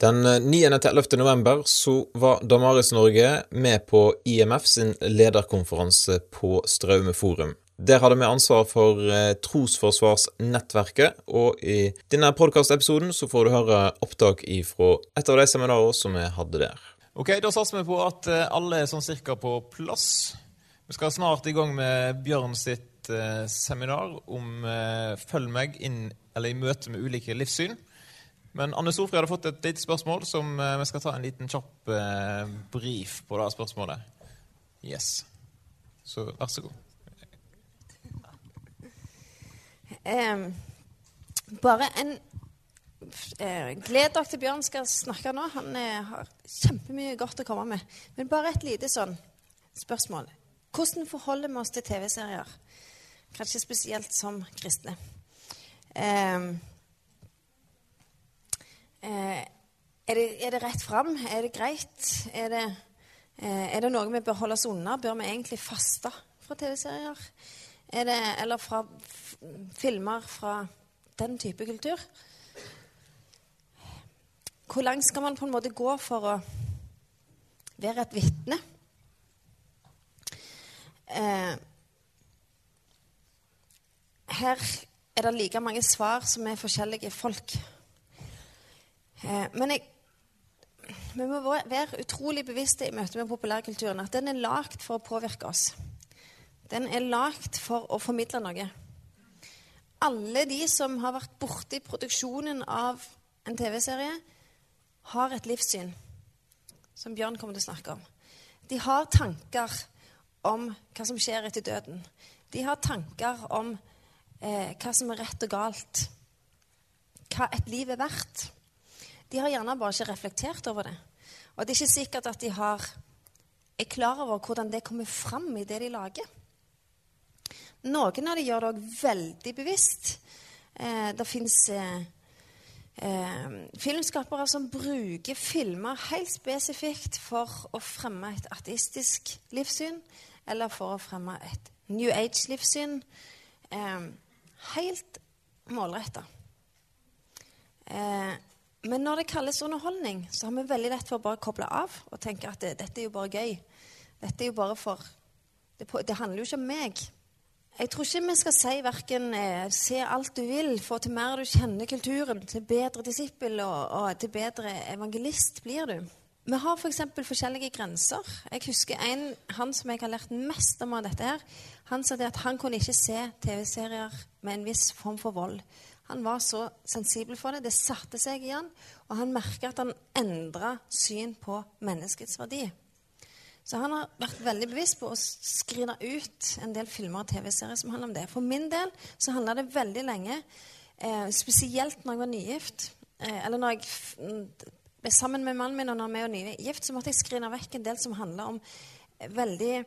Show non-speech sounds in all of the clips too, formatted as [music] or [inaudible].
Den 9.-11. november så var Damaris Norge med på IMF sin lederkonferanse på Straume forum. Der hadde vi ansvar for eh, Trosforsvarsnettverket, og i denne podkastepisoden så får du høre opptak ifra et av de seminarene som vi hadde der. Ok, Da satser vi på at eh, alle er sånn cirka på plass. Vi skal snart i gang med Bjørn sitt eh, seminar om eh, 'Følg meg inn eller i møte med ulike livssyn'. Men Anne Sofri hadde fått et lite spørsmål som eh, vi skal ta en liten kjapp eh, brief på. det spørsmålet. Yes. Så vær så god. Eh, bare en eh, Gled dere til Bjørn skal snakke nå. Han eh, har kjempemye godt å komme med. Men bare et lite sånn spørsmål. Hvordan forholder vi oss til TV-serier? Kanskje spesielt som kristne. Eh, Eh, er, det, er, det, rett fram? Er det greit? Er det, eh, er det, noe vi bør holde oss unna? Bør vi egentlig faste fra TV-serier? Eller fra filmer fra den type kultur? Hvor langt skal man på en måte gå for å være et vitne? Eh, her er det like mange svar som er forskjellige folk. Eh, men jeg, vi må være utrolig bevisste i møte med populærkulturen at den er lagd for å påvirke oss. Den er lagd for å formidle noe. Alle de som har vært borti produksjonen av en TV-serie, har et livssyn, som Bjørn kommer til å snakke om. De har tanker om hva som skjer etter døden. De har tanker om eh, hva som er rett og galt. Hva et liv er verdt. De har gjerne bare ikke reflektert over det. Og det er ikke sikkert at de har, er klar over hvordan det kommer fram i det de lager. Noen av dem gjør det òg veldig bevisst. Eh, det fins eh, eh, filmskapere som bruker filmer helt spesifikt for å fremme et ateistisk livssyn, eller for å fremme et New Age-livssyn. Eh, helt målretta. Men når det kalles underholdning, så har vi veldig lett for å bare koble av og tenke at det, dette er jo bare gøy. Dette er jo bare for Det, det handler jo ikke om meg. Jeg tror ikke vi skal si verken eh, 'se alt du vil', for til mer du kjenner kulturen, til bedre disippel og, og til bedre evangelist blir du. Vi har f.eks. For forskjellige grenser. Jeg husker en, Han som jeg har lært mest om av dette, her, han sa det at han kunne ikke se TV-serier med en viss form for vold. Han var så sensibel for det. Det satte seg i han, og han merka at han endra syn på menneskets verdi. Så han har vært veldig bevisst på å skrine ut en del filmer og TV-serier som handler om det. For min del så handla det veldig lenge, eh, spesielt når jeg var nygift, eh, eller når jeg ble sammen med mannen min, og når vi var nygift, så måtte jeg skrine vekk en del som handla om veldig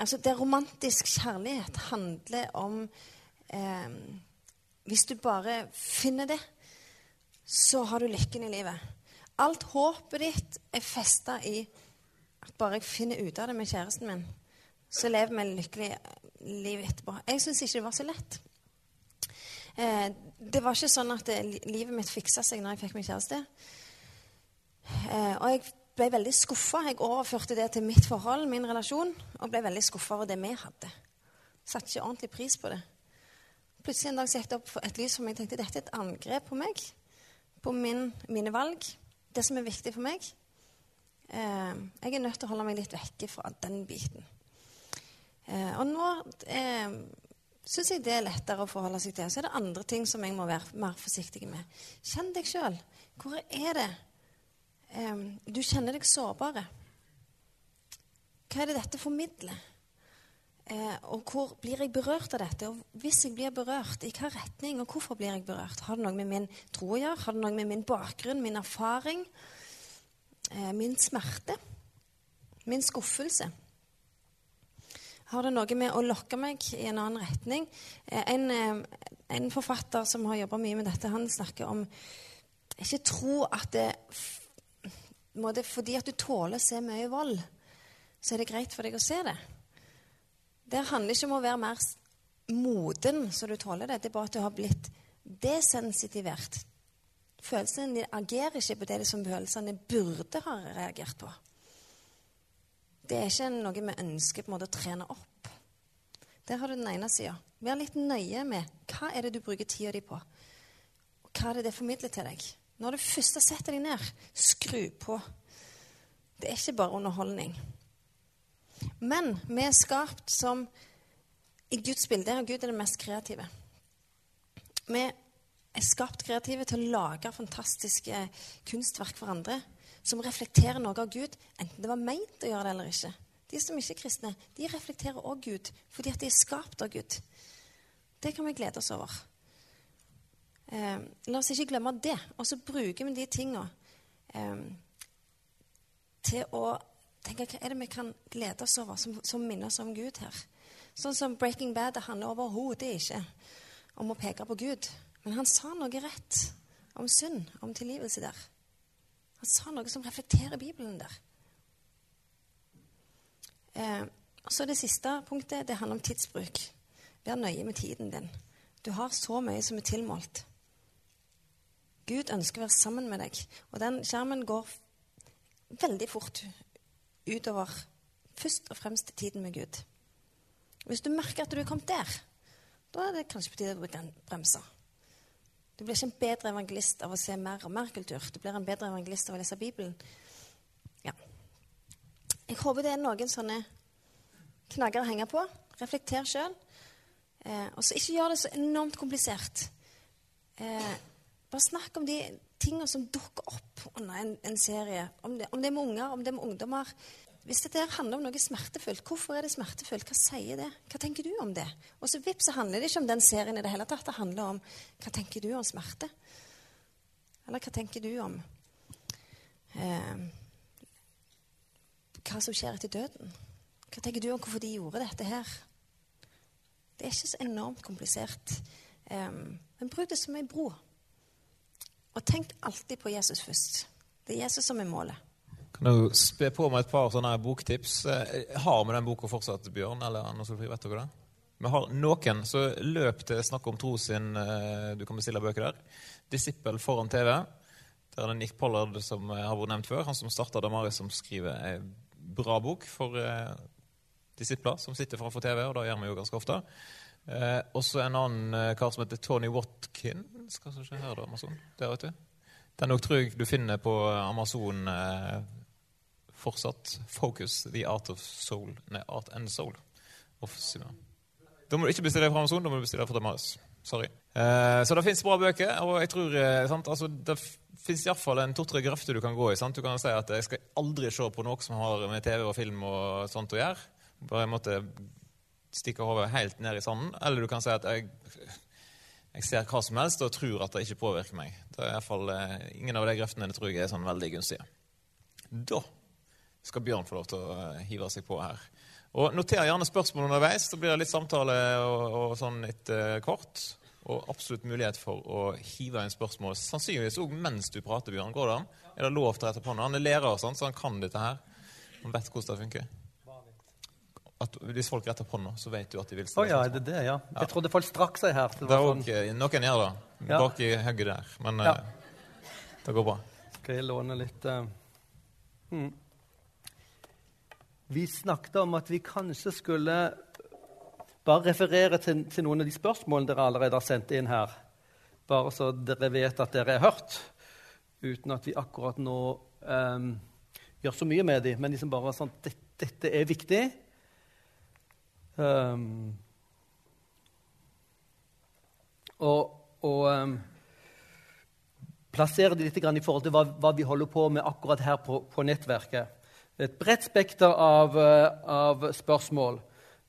Altså, det romantisk kjærlighet handler om eh, hvis du bare finner det, så har du lykken i livet. Alt håpet ditt er festa i at bare jeg finner ut av det med kjæresten min, så lever vi lykkelig liv etterpå. Jeg syns ikke det var så lett. Eh, det var ikke sånn at det, livet mitt fiksa seg når jeg fikk min kjæreste. Eh, og jeg ble veldig skuffa. Jeg overførte det til mitt forhold, min relasjon, og ble veldig skuffa over det vi hadde. Satte ikke ordentlig pris på det. Plutselig en dag så gikk det opp et lys for meg. Jeg tenkte dette er et angrep på meg, på min, mine valg, det som er viktig for meg. Eh, jeg er nødt til å holde meg litt vekke fra den biten. Eh, og nå eh, syns jeg det er lettere å forholde seg til. Så er det andre ting som jeg må være mer forsiktig med. Kjenn deg sjøl. Hvor er det eh, du kjenner deg sårbare? Hva er det dette formidler? Eh, og hvor blir jeg berørt av dette? Og hvis jeg blir berørt, i hva retning, og hvorfor blir jeg berørt? Har det noe med min tro å gjøre? Har det noe med min bakgrunn, min erfaring, eh, min smerte, min skuffelse? Har det noe med å lokke meg i en annen retning? Eh, en, eh, en, forfatter som har jobba mye med dette, han snakker om ikke tro at det Fordi at du tåler å se mye vold, så er det greit for deg å se det. Det handler ikke om å være mer moden så du tåler det. Det er bare at du har blitt desensitivert Følelsene dine agerer ikke på det som følelsene burde ha reagert på. Det er ikke noe vi ønsker på en måte å trene opp. Der har du den ene sida. Vær litt nøye med hva er det du bruker tida di på. Og hva er det det formidler til deg. Når du først setter deg ned, skru på. Det er ikke bare underholdning. Men vi er skapt som i Guds bilde, og Gud er det mest kreative. Vi er skapt kreative til å lage fantastiske kunstverk for andre som reflekterer noe av Gud, enten det var meint å gjøre det eller ikke. De som ikke er kristne, de reflekterer òg Gud fordi at de er skapt av Gud. Det kan vi glede oss over. Eh, la oss ikke glemme det. Og så bruker vi de tinga eh, til å tenke hva er det vi kan glede oss over, som, som minner oss om Gud her. Sånn som Breaking Bad det handler overhodet ikke om å peke på Gud. Men han sa noe rett om synd, om tilgivelse der. Han sa noe som reflekterer Bibelen der. Eh, så Det siste punktet det handler om tidsbruk. Vær nøye med tiden din. Du har så mye som er tilmålt. Gud ønsker å være sammen med deg. Og den skjermen går veldig fort utover først og fremst tiden med Gud. Hvis du merker at du er kommet der, da er det kanskje på tide å bruke en bremse. Du blir ikke en bedre evangelist av å se mer og mer kultur. Du blir en bedre evangelist av å lese Bibelen. Ja. Jeg håper det er noen sånne knagger å henge på. Reflekter sjøl. Eh, og så ikke gjør det så enormt komplisert. Eh, bare snakk om de tingene som dukker opp under en, en serie. Om det, om det, er med unger, om det er med ungdommer. Hvis dette handler om noe smertefullt, hvorfor er det smertefullt? Hva sier det? Hva tenker du om det? Og så vips, så handler det ikke om den serien i det hele tatt. Det handler om hva tenker du om smerte? Eller hva tenker du om eh, hva som skjer etter døden? Hva tenker du om hvorfor de gjorde dette her? Det er ikke så enormt komplisert. Eh, men bruk det som ei bro. Og tenk alltid på Jesus først. Det er Jesus som er målet. Kan du spe på med et par sånne boktips? Eh, har vi den boka fortsatt, Bjørn? eller Anna Solfri, vet dere det? Vi har noen, så løp til Snakk om tro sin eh, Du kan bestille bøker der. 'Disippel foran TV'. Der er det Nick Pollard som har vært nevnt før. Han som starta Damaris, som skriver ei bra bok for eh, disipler som sitter framfor TV, og det gjør vi jo ganske ofte. Eh, også en annen eh, kar som heter Tony Watkins. Skal vi se her, da, Amazon. Der, vet du. Den nok tror jeg du finner på Amazon. Eh, fortsatt Focus The Art of Soul Nei, Art and Soul. Da må du ikke bestille fra Amazon, da må du bestille fra Damaris. Sorry. Eh, så det fins bra bøker, og jeg tror eh, sant, altså, det fins iallfall en to-tre grøfter du kan gå i. Sant? Du kan si at jeg skal aldri se på noe som har med TV og film og sånt å gjøre. Bare en måtte stikke hodet helt ned i sanden. Eller du kan si at jeg, jeg ser hva som helst og tror at det ikke påvirker meg. Det er i fall, eh, Ingen av de grøftene tror jeg er sånn veldig gunstige. Da skal Bjørn få lov til å eh, hive seg på her. Og Noter gjerne spørsmål underveis. Så blir det litt samtale og, og sånn etter hvert. Og absolutt mulighet for å hive inn spørsmål. Sannsynligvis òg mens du prater, Bjørn. Går det an? Er det lov til å rette på noe? Han er lærer, sånn, så han kan dette her. Han vet hvordan det funker. At hvis folk retter på hånda, så vet du at de vil stille oh, ja, det er det, ja. Jeg trodde folk strakk seg her. Det er sånn... okay. Noen gjør det. Ja. Bak i hugget der. Men ja. uh, det går bra. Skal jeg låne litt uh... hmm. Vi snakket om at vi kanskje skulle bare referere til, til, noen av de spørsmålene dere allerede har sendt inn her. Bare så dere vet at dere er hørt, uten at vi akkurat nå um, gjør så mye med dem. Men liksom bare sånn at dette er viktig. Um, og, og um, plassere det litt i forhold til hva, hva, vi holder på med akkurat her på, på nettverket et bredt spekter av, eh, av spørsmål.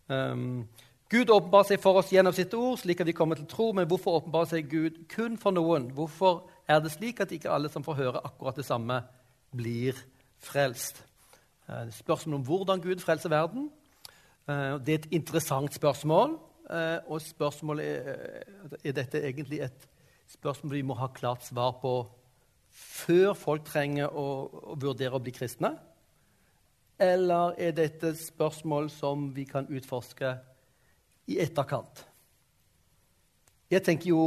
Um, Gud åpenbarer seg for oss gjennom sitt ord, slik at vi kommer til tro. Men hvorfor åpenbarer seg Gud kun for noen? Hvorfor er det slik at ikke alle som får høre akkurat det samme, blir frelst? Uh, spørsmål om hvordan Gud frelser verden. Uh, det er et interessant spørsmål. Uh, og spørsmålet er, er dette egentlig et spørsmål vi må ha klart svar på før folk trenger å, å vurdere å bli kristne? eller er dette et spørsmål som vi kan utforske i etterkant? Jeg tenker jo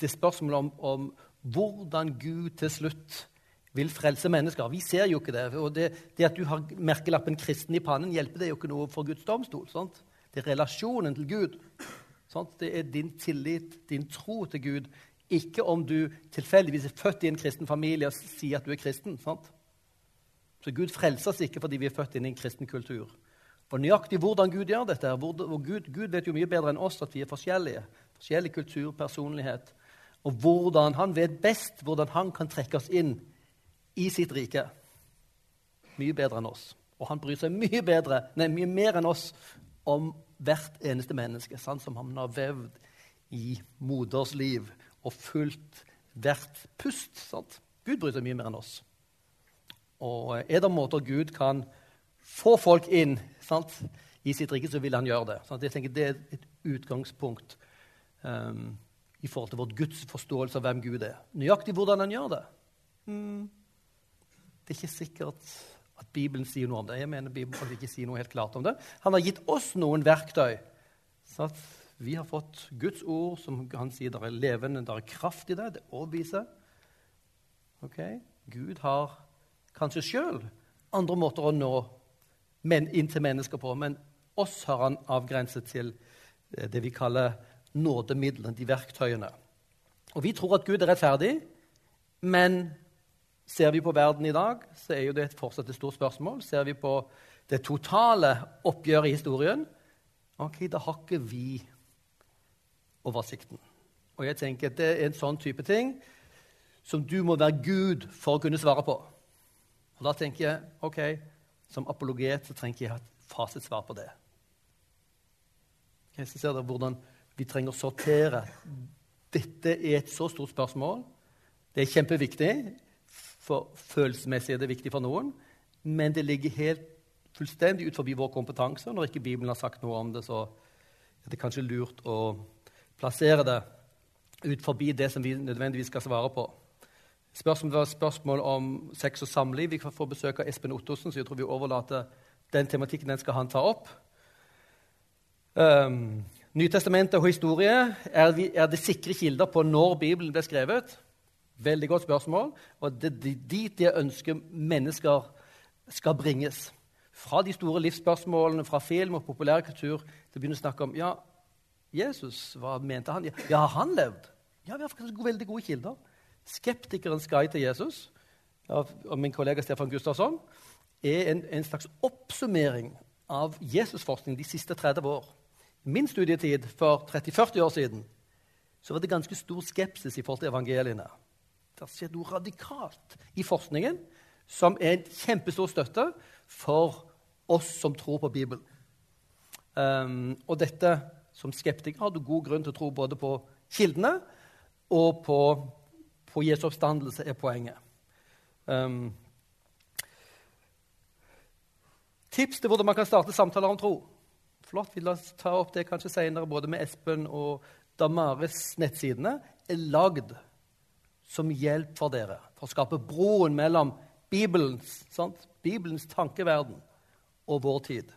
det spørsmålet om, om hvordan Gud til slutt vil frelse mennesker. Vi ser jo ikke det. og Det, det at du har merkelappen 'kristen' i pannen, hjelper det jo ikke noe for Guds domstol. Sant? Det er relasjonen til Gud. Sant? Det er din tillit, din tro til Gud. Ikke om du tilfeldigvis er født i en kristen familie og sier at du er kristen. Sant? Så Gud frelser oss ikke fordi vi er født inn i en kristen kultur. For nøyaktig hvordan Gud gjør dette og Gud, Gud, vet jo mye bedre enn oss at vi er forskjellige. Forskjellig kultur, personlighet. Og hvordan han vet best hvordan han kan trekke oss inn i sitt rike. Mye bedre enn oss. Og han bryr seg mye, bedre, nei, mye mer enn oss om hvert eneste menneske, sånn som han har vevd i moders liv og fulgt hvert pust. Sant? Gud bryr seg mye mer enn oss. Og er det måter Gud kan få folk inn sant, i sitt rike, så vil han gjøre det. Sant? Jeg tenker Det er et utgangspunkt um, i forhold til vårt Guds forståelse av hvem Gud er. Nøyaktig hvordan han gjør det. Mm. Det er ikke sikkert at Bibelen sier noe om det. Jeg mener Bibelen ikke sier noe helt klart om det. Han har gitt oss noen verktøy. Så at vi har fått Guds ord, som han sier det er levende, det er kraft i det. Det overbeviser. Okay? Gud har kanskje sjøl andre måter å nå men, inn til mennesker på, men oss har han avgrenset til eh, det vi kaller nådemidlene, de verktøyene. Og vi tror at Gud er rettferdig, men Ser vi på verden i dag, så er jo det fortsatt et stort spørsmål. Ser vi på det totale oppgjøret i historien, ok, da har ikke vi oversikten. Og jeg tenker at Det er en sånn type ting som du må være Gud for å kunne svare på. Og Da tenker jeg ok, som apologet så trenger jeg et fasitsvar på det. Okay, så ser dere hvordan vi trenger å sortere. Dette er et så stort spørsmål. Det er kjempeviktig. For følelsesmessig er det viktig for noen, men det ligger helt fullstendig ut forbi vår kompetanse. Når ikke Bibelen har sagt noe om det, så er det kanskje lurt å plassere det ut forbi det som vi nødvendigvis skal svare på. Spørsmål var spørsmål om sex og samliv. Vi får besøk av Espen Ottosen, så jeg tror vi overlater den tematikken den skal han ta opp. Um, Nytestamentet og historie, er, vi, er det sikre kilder på når Bibelen ble skrevet? Veldig godt spørsmål. Og det er dit jeg ønsker mennesker skal bringes. Fra de store livsspørsmålene, fra film og populærkultur, til å begynne å snakke om ja, Jesus, hva mente han? Ja, har han levd? Ja, vi har faktisk veldig gode kilder. Skeptikerens guide til Jesus av min kollega Stefan Gustafsson er en, en slags oppsummering av Jesusforskning de siste 30 år. Min studietid for 30-40 år siden så var det ganske stor skepsis i forhold til evangeliene. Det skjedd noe radikalt i forskningen som er en kjempestor støtte for oss som tror på Bibelen. Um, og dette som skeptiker har du god grunn til å tro både på kildene og på, på Jesu oppstandelse, er poenget. Um, tips til hvordan man kan starte samtaler om tro. Flott, Vi la oss ta opp det kanskje senere, både med Espen og Damares nettsidene. er lagd som hjelp for dere, for å skape broen mellom Bibelens, Bibelens tankeverden og vår tid.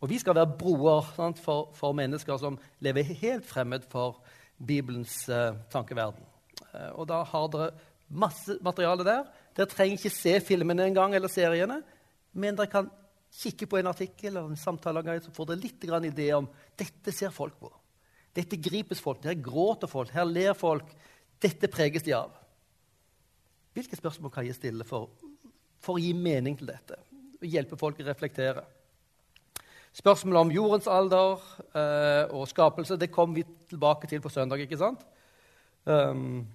Og vi skal være broer sant, for, for, mennesker som lever helt fremmed for Bibelens uh, tankeverden. Uh, og da har dere masse materiale der. Dere trenger ikke se filmene engang eller seriene, men dere kan kikke på en artikkel eller en samtale, så får dere litt idé om dette ser folk på. Dette gripes folk, her gråter folk, her ler folk, dette preges de av. Hvilke spørsmål kan jeg stille for, for å gi mening til dette? Og hjelpe folk å reflektere? Spørsmålet om jordens alder eh, og skapelse det kom vi tilbake til på søndag. ikke sant? Um,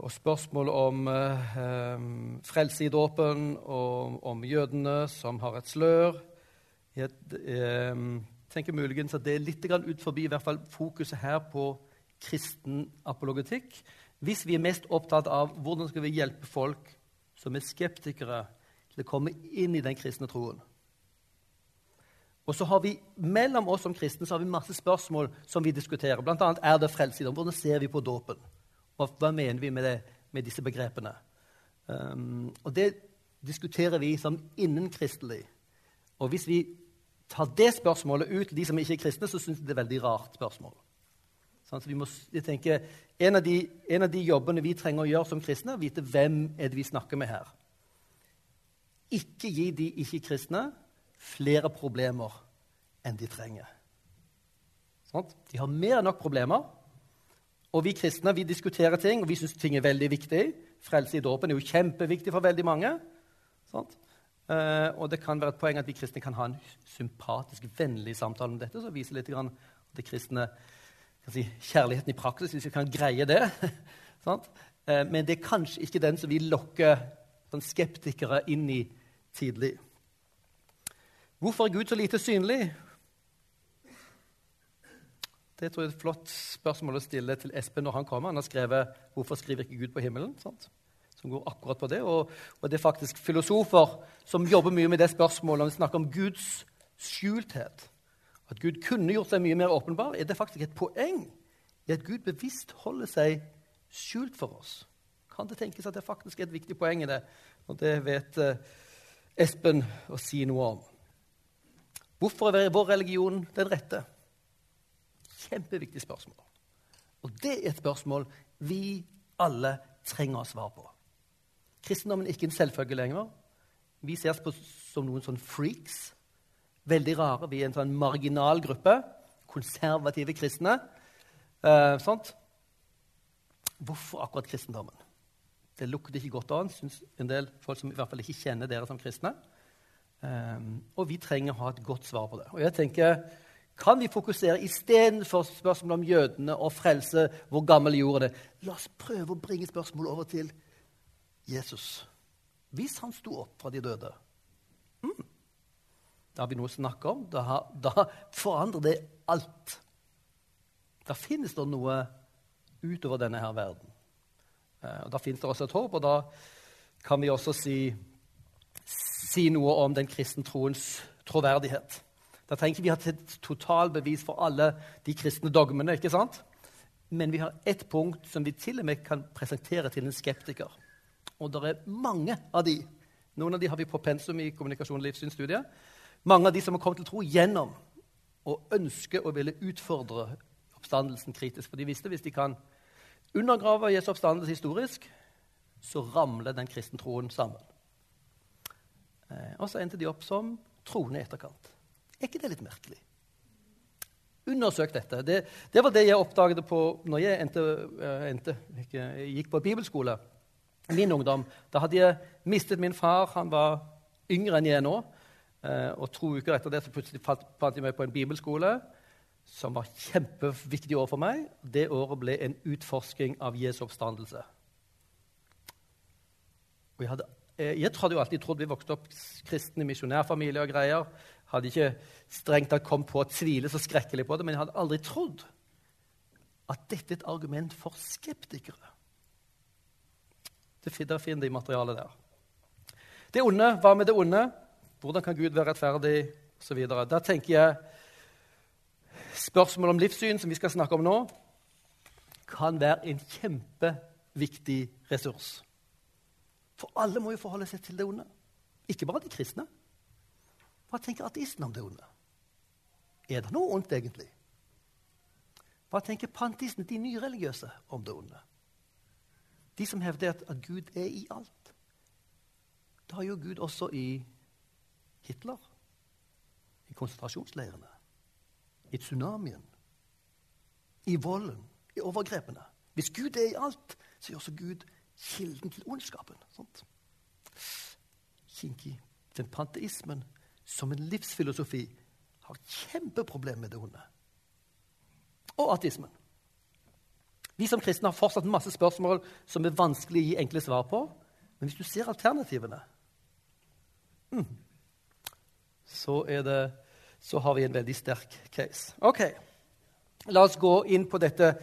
og spørsmålet om eh, um, frelse i dåpen og om jødene som har et slør. Jeg eh, tenker muligens at det er litt ut forbi i hvert fall fokuset her på kristen apologetikk hvis vi er mest opptatt av hvordan skal vi hjelpe folk som er skeptikere, til å komme inn i den kristne troen. Og så har vi, Mellom oss som kristne så har vi masse spørsmål som vi diskuterer. Blant annet er det frelse Hvordan ser vi på dåpen? Hva, hva mener vi med, det, med disse begrepene? Um, og Det diskuterer vi som innenkristelig. Og hvis vi tar det spørsmålet ut til de som ikke er kristne, så syns de det er veldig rart spørsmål. Sånn, så vi må, jeg tenker, en av, de, en av de jobbene vi trenger å gjøre som kristne, er å vite hvem er det vi snakker med her. Ikke gi de ikke-kristne flere problemer enn de trenger. Sånn? De har mer enn nok problemer. Og vi kristne vi diskuterer ting, og vi syns ting er veldig viktig. Frelse i dåpen er jo kjempeviktig for veldig mange. Sånn? Uh, og det kan være et poeng at vi kristne kan ha en sympatisk, vennlig samtale om dette, som viser litt grann det kristne si, kjærligheten i praksis, hvis vi kan greie det. [laughs] uh, men det er kanskje ikke den som vil lokke sånn, skeptikere inn i tidlig. Hvorfor er Gud så lite synlig? Det tror jeg er et flott spørsmål å stille til Espen når han kommer. Han har skrevet 'Hvorfor skriver ikke Gud på himmelen?' Sant? som går akkurat på det. Og, og, det er faktisk filosofer som jobber mye med det spørsmålet. Når vi snakker om Guds skjulthet, at Gud kunne gjort seg mye mer åpenbar, er det faktisk et poeng i at Gud bevisst holder seg skjult for oss. Kan det tenkes at det faktisk er et viktig poeng i det? Og det vet uh, Espen å si noe om. Hvorfor er vår religion den rette? Kjempeviktig spørsmål. Og det er et spørsmål vi alle trenger å svare på. Kristendommen er ikke en selvfølge lenger. Vi ses på som noen sånn freaks. Veldig rare. Vi er en sånn marginal gruppe. Konservative kristne. Eh, sånt. Hvorfor akkurat kristendommen? Det lukter ikke godt an, syns en del folk som i hvert fall ikke kjenner dere som kristne. Eh, og vi trenger å ha et godt svar på det. Og jeg tenker, kan vi fokusere istedenfor spørsmålet om jødene og frelse, hvor gammel jord er? La oss prøve å bringe spørsmålet over til Jesus. Hvis han sto opp fra de døde Da har vi noe å snakke om. Da, da forandrer det alt. Da finnes det noe utover denne her verden. Eh, og Da finnes det også et håp, og da kan vi også si, si noe om den kristne troens troverdighet. Da trenger vi ha et totalbevis for alle de kristne dogmene. ikke sant? Men vi har ett punkt som vi til og med kan presentere til en skeptiker. Og det er mange av de. Noen av de har vi på pensum i kommunikasjon- og livssynsstudiet. Mange av de som har kommet til tro gjennom å ønske å ville utfordre oppstandelsen kritisk. For de visste hvis de kan undergrave Jesu oppstandelse historisk, så ramler den kristne troen sammen. Eh, og så endte de opp som troende i etterkant. Er ikke det litt merkelig? Undersøk dette. Det, det var det jeg oppdaget på når jeg endte, uh, endte, gikk på bibelskole. Min ungdom. Da hadde jeg mistet min far. Han var yngre enn jeg er nå. Uh, og to uker etter det så plutselig fant, jeg meg på en bibelskole som var kjempeviktig år for meg. Det året ble en utforsking av Jesu oppstandelse. Og jeg, hadde, eh, jeg hadde jo alltid trodd vi vokste opp kristne misjonærfamilier og greier. Hadde ikke strengt tatt kommet på å tvile så skrekkelig på det, men jeg hadde aldri trodd at dette er et argument for skeptikere. Det finner de materialet der. Det onde, hva med det onde? Hvordan kan Gud være rettferdig? Og så videre. Da tenker jeg spørsmålet om livssyn, som vi skal snakke om nå, kan være en kjempeviktig ressurs. For alle må jo forholde seg til det onde. Ikke bare de kristne. Hva tenker ateisten om det onde? Er det noe ondt, egentlig? Hva tenker pantisten, de nyreligiøse, om det onde? De som hevder at, Gud er i alt. Da er jo Gud også i Hitler, i konsentrasjonsleirene, i tsunamien, i volden, i overgrepene. Hvis Gud er i alt, så er også Gud kilden til ondskapen. Sant? Kinky. Den panteismen som en livsfilosofi har kjempeproblemer med det onde. Og ateismen. Vi som kristne har fortsatt masse spørsmål som er vanskelig å gi enkle svar på. Men hvis du ser alternativene, mm, så, det, så, har vi en veldig sterk case. Ok, La oss gå inn på dette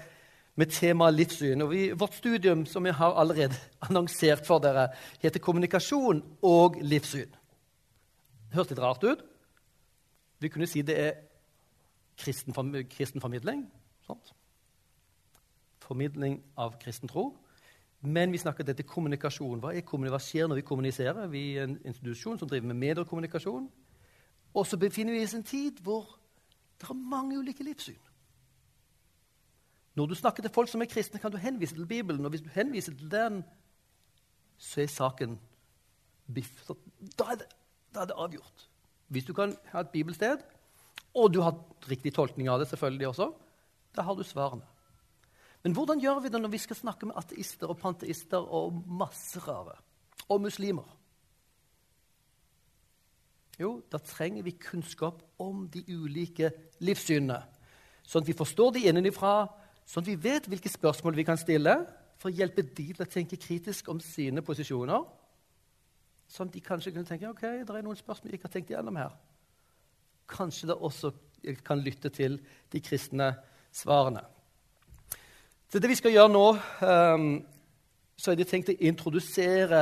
med temaet livssyn. Og vi, vårt studium som jeg har allerede [laughs] annonsert for dere, heter 'Kommunikasjon og livssyn'. Det høres litt rart ut. Vi kunne si det er kristen, kristen formidling. Sånt. formidling av kristen tro. Men vi snakker dette kommunikasjon. Hva, hva, skjer når vi kommuniserer? Vi er en institusjon som driver med mediekommunikasjon. Og så befinner vi oss i en tid hvor det er mange ulike livssyn. Når du snakker til folk som er kristne, kan du henvise til Bibelen. Og hvis du henviser til den, så er saken biff. Da er, det, da er det avgjort. Hvis du kan ha et bibelsted, og du har riktig tolkning av det, selvfølgelig også, da har du svarene. Men hvordan gjør vi det når vi skal snakke med ateister og panteister og masse rare? Og muslimer? Jo, da trenger vi kunnskap om de ulike livssynene. Sånn at vi forstår de innenfra, sånn at vi vet hvilke spørsmål vi kan stille for å hjelpe de til å tenke kritisk om sine posisjoner. Sånn at de kanskje kunne tenke ok, det er noen spørsmål jeg ikke har tenkt igjennom her. Kanskje det også kan lytte til de kristne svarene. Så det vi skal gjøre nå, um, så er det tenkt å introdusere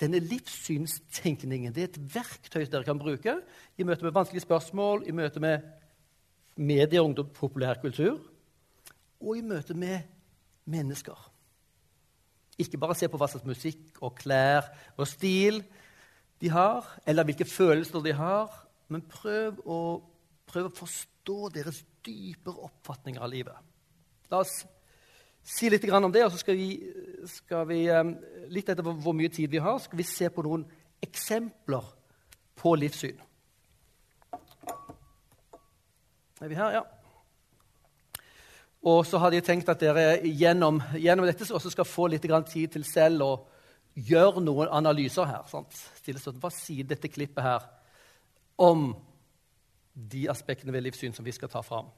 denne livssynstenkningen. Det er et verktøy dere kan bruke i møte med vanskelige spørsmål, i møte med medier, ungdom, populærkultur og i møte med mennesker. Ikke bare se på hva slags musikk og klær og stil de har, eller hvilke følelser de har, men prøv å, prøv å forstå deres dypere oppfatninger av livet. La oss si litt om det, og så skal vi, skal vi eh, litt etter hvor mye tid vi har, skal vi se på noen eksempler på livssyn. Er vi her? Ja. Og så hadde jeg tenkt at dere gjennom, gjennom dette også skal få litt tid til selv å gjøre noen analyser her. Sant? Hva sier dette klippet her om de aspektene ved livssyn som vi skal ta fram?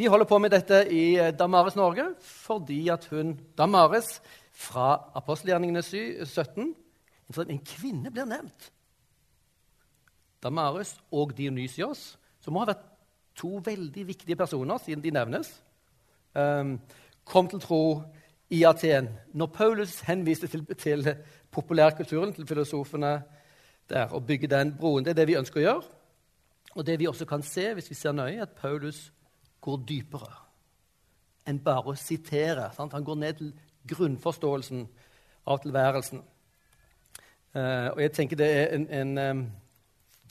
Vi holder på med dette i Damares Norge fordi at hun, Damares fra apostelgjerningene 17 En kvinne blir nevnt. Damares og Dionysios, som må ha vært to veldig viktige personer, siden de nevnes, um, kom til tro i Aten. Når Paulus henviste til, til populærkulturen, til filosofene der, og bygge den broen. Det er det vi ønsker å gjøre. Og det vi også kan se, hvis vi ser nøye, at Paulus går dypere enn bare å sitere. Sant? Han går ned til grunnforståelsen av tilværelsen. Uh, og jeg tenker det er en, en um,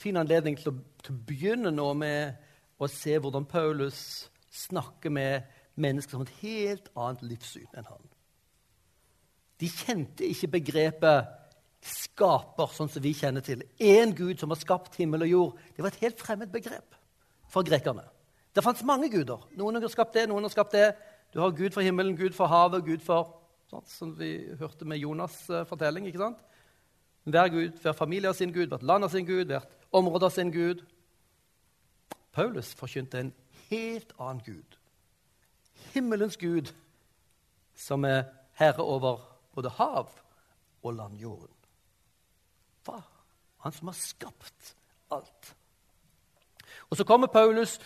fin anledning til å, til å begynne nå med å se hvordan Paulus snakker med mennesker som et helt annet livssyn enn han. De kjente ikke begrepet skaper, sånn som vi kjenner til. Én Gud som har skapt himmel og jord. Det var et helt fremmed begrep for grekerne. Det fantes mange guder. Noen har skapt det, noen har skapt det. Du har Gud for himmelen, Gud for havet, Gud for sånn, Som vi hørte med Jonas' uh, fortelling. ikke sant? Hver gud, hver familie har sin gud, hvert land har sin gud, hvert område har sin gud. Paulus forkynte en helt annen Gud. Himmelens Gud, som er herre over både hav og landjorden. Hva? Han som har skapt alt. Og Så kommer Paulus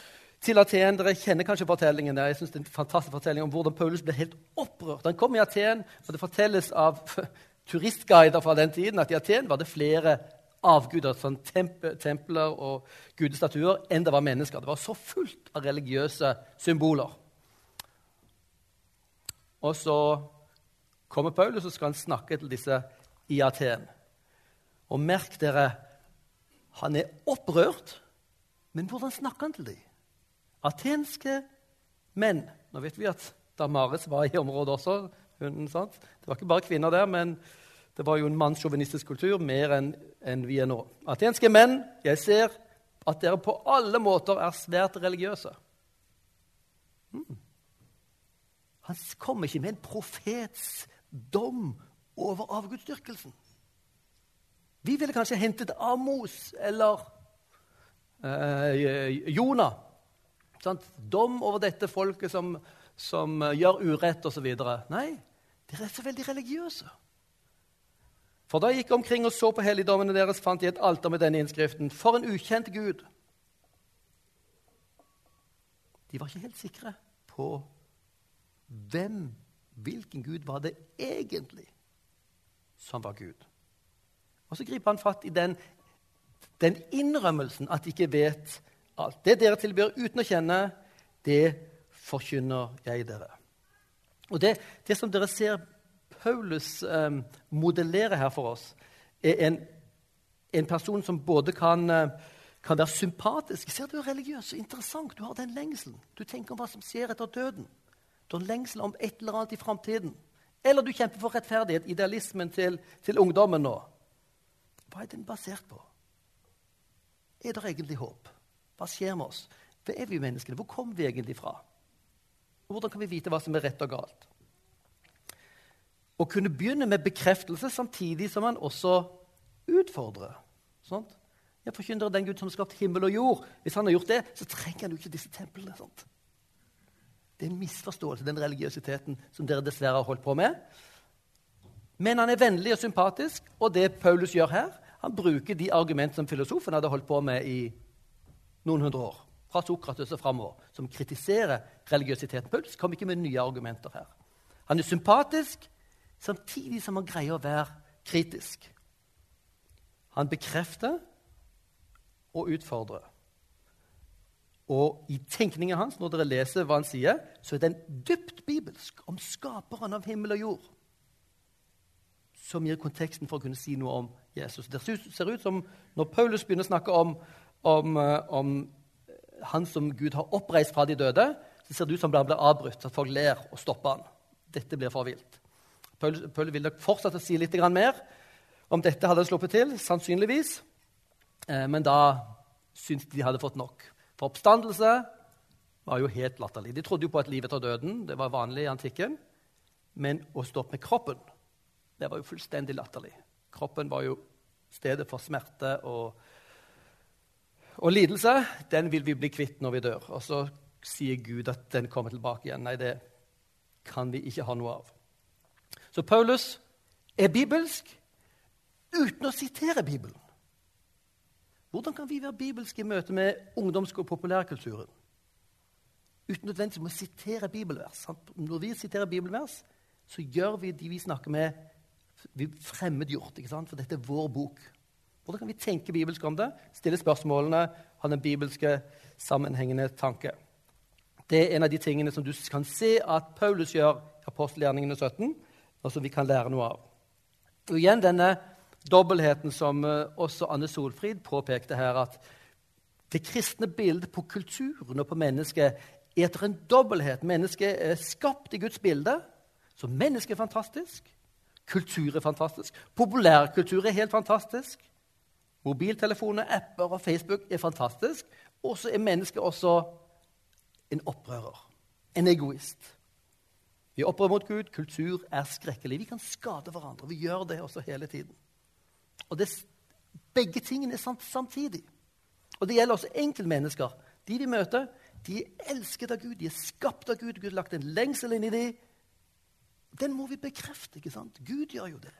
til Aten. Dere kjenner kanskje fortellingen der. Jeg synes det er en fantastisk fortelling om hvordan Paulus ble helt opprørt. Han kom i Aten, og det fortelles av [laughs] turistguider fra den tiden at i Aten var det flere avguder, sånn temp templer og gudestatuer, enn det var mennesker. Det var så fullt av religiøse symboler. Og så kommer Paulus og skal han snakke til disse i Aten. Og merk dere, han er opprørt, men hvordan snakker han til dem? Atenske menn Nå vet vi at Damaris var i området også. Hun, det var ikke bare kvinner der, men det var jo en mannssjåvinistisk kultur mer enn en vi er nå. Atenske menn, jeg ser at dere på alle måter er svært religiøse. Hmm. Han kommer ikke med en profets dom over avgudsdyrkelsen. Vi ville kanskje hentet Amos eller eh, Jonah. Sant? Dom over dette folket som, som gjør urett osv. Nei, dere er så veldig religiøse. For da jeg gikk omkring og så på helligdommene deres, fant jeg et alter med denne innskriften. For en ukjent Gud! De var ikke helt sikre på hvem, hvilken Gud var det egentlig som var Gud. Og så griper han fatt i den, den innrømmelsen at de ikke vet alt. Det dere tilbyr uten å kjenne, det forkynner jeg dere. Og det, det som dere ser Paulus eh, modellere her for oss, er en, en person som både kan, eh, kan være sympatisk Ser du er religiøs og interessant? Du har den lengselen. Du tenker om hva som skjer etter døden. Du har lengsel om et eller annet i framtiden. Eller du kjemper for rettferdighet, idealismen til, til ungdommen nå. Hva er den basert på? Er det egentlig håp? Hva skjer med oss? Hva er vi menneskene? Hvor kommer vi egentlig fra? Og Hvordan kan vi vite hva som er rett og galt? Å kunne begynne med bekreftelse samtidig som man også utfordrer. Sånt? Jeg forkynner den Gud som har skapt himmel og jord. Hvis han har gjort det, så trenger han jo ikke disse templene. Sånt. Det er en misforståelse, den religiøsiteten som dere dessverre har holdt på med. Men han er vennlig og sympatisk, og det Paulus gjør her, han bruker de argument som filosofen hadde holdt på med i noen hundre år, fra Sokrates og framover, som kritiserer religiøsiteten. Paulus kom ikke med nye argumenter her. Han er sympatisk, samtidig som han greier å være kritisk. Han bekrefter og utfordrer. Og i tenkningen hans, når dere leser hva han sier, så er den dypt bibelsk om skaperen av himmel og jord. Som gir konteksten for å kunne si noe om Jesus. Det ser ut som når Paulus begynner å snakke om, om, eh, om han som Gud har oppreist fra de døde, så ser det ut som han blir avbrutt, at folk ler og stopper han. Dette blir for vilt. Paul, Paul vil nok fortsette å si litt mer om dette hadde sluppet til, sannsynligvis. Eh, men da syntes de hadde fått nok. For oppstandelse var jo helt latterlig. De trodde jo på et liv etter døden. Det var vanlig i antikken. Men å stå opp med kroppen, det var jo fullstendig latterlig. Kroppen var jo stedet for smerte og, og lidelse. Den vil vi bli kvitt når vi dør. Og så sier Gud at den kommer tilbake igjen. Nei, det kan vi ikke ha noe av. Så Paulus er bibelsk uten å sitere Bibelen. Hvordan kan vi være bibelske i møte med ungdoms- og populærkulturen? Uten nødvendigvis å sitere bibelvers. Når vi siterer bibelvers, så gjør vi de vi snakker med, vi fremmedgjort. For dette er vår bok. Hvordan kan vi tenke bibelsk om det? Stille spørsmålene, ha den bibelske sammenhengende tanke. Det er en av de tingene som du kan se at Paulus gjør i apostelgjerningene 17, og som vi kan lære noe av. Og igjen denne dobbeltheten som eh, også Anne Solfrid påpekte her, at det kristne bildet på kulturen og på mennesket er etter en dobbelthet. Mennesket er skapt i Guds bilde. Så mennesket er fantastisk. Kultur er fantastisk. Populærkultur er helt fantastisk. Mobiltelefoner, apper og Facebook er fantastisk. Og så er mennesket også en opprører. En egoist. Vi er opprør mot Gud. Kultur er skrekkelig. Vi kan skade hverandre. Vi gjør det også hele tiden. Og det, Begge tingene er sant samtidig. Og det gjelder også enkeltmennesker. De vi møter, de er elsket av Gud, de er skapt av Gud. Gud har lagt en lengsel inn i dem. Den må vi bekrefte. ikke sant? Gud gjør jo det.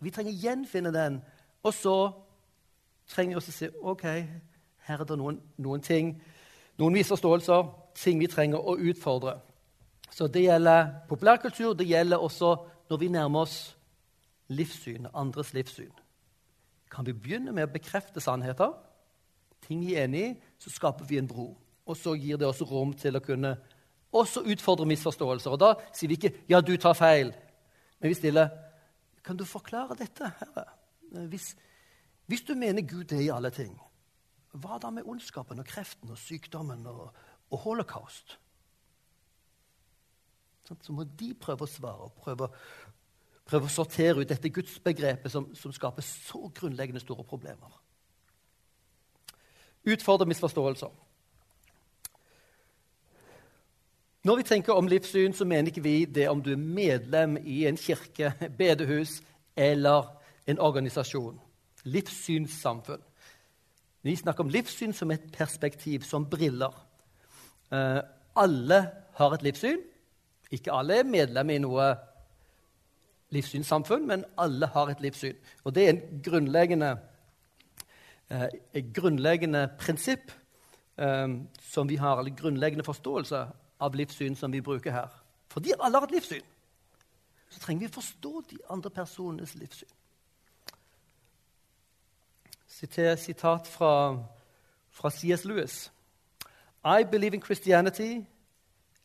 Vi trenger gjenfinne den. Og så trenger vi å si ok, her er det noen, noen ting, noen misforståelser, ting vi trenger å utfordre. Så det gjelder populærkultur. Det gjelder også når vi nærmer oss livssyn, andres livssyn. Kan vi begynne med å bekrefte sannheter, ting vi er enig i, så skaper vi en bro. Og så gir det også rom til å kunne også utfordre misforståelser. Og da sier vi ikke 'ja, du tar feil', men vi stiller 'kan du forklare dette, Herre'? Hvis, hvis du mener Gud er i alle ting, hva da med ondskapen og kreften og sykdommen og, og holocaust? Så må de prøve å svare og prøve prøve å sortere ut dette gudsbegrepet som, som skaper så grunnleggende store problemer. Utfordre misforståelser. Når vi tenker om livssyn, så mener ikke vi det om du er medlem i en kirke, bedehus eller en organisasjon. Livssynssamfunn. Vi snakker om livssyn som et perspektiv, som briller. Uh, alle har et livssyn. Ikke alle er medlem i noe livssynssamfunn, men alle har et livssyn. Og det er en grunnleggende, eh, et grunnleggende prinsipp eh, som vi har, eller grunnleggende forståelse av livssyn som vi bruker her. Fordi alle har et livssyn, så trenger vi å forstå de andre personenes livssyn. Sitat fra, fra C.S. Lewis. I believe in Christianity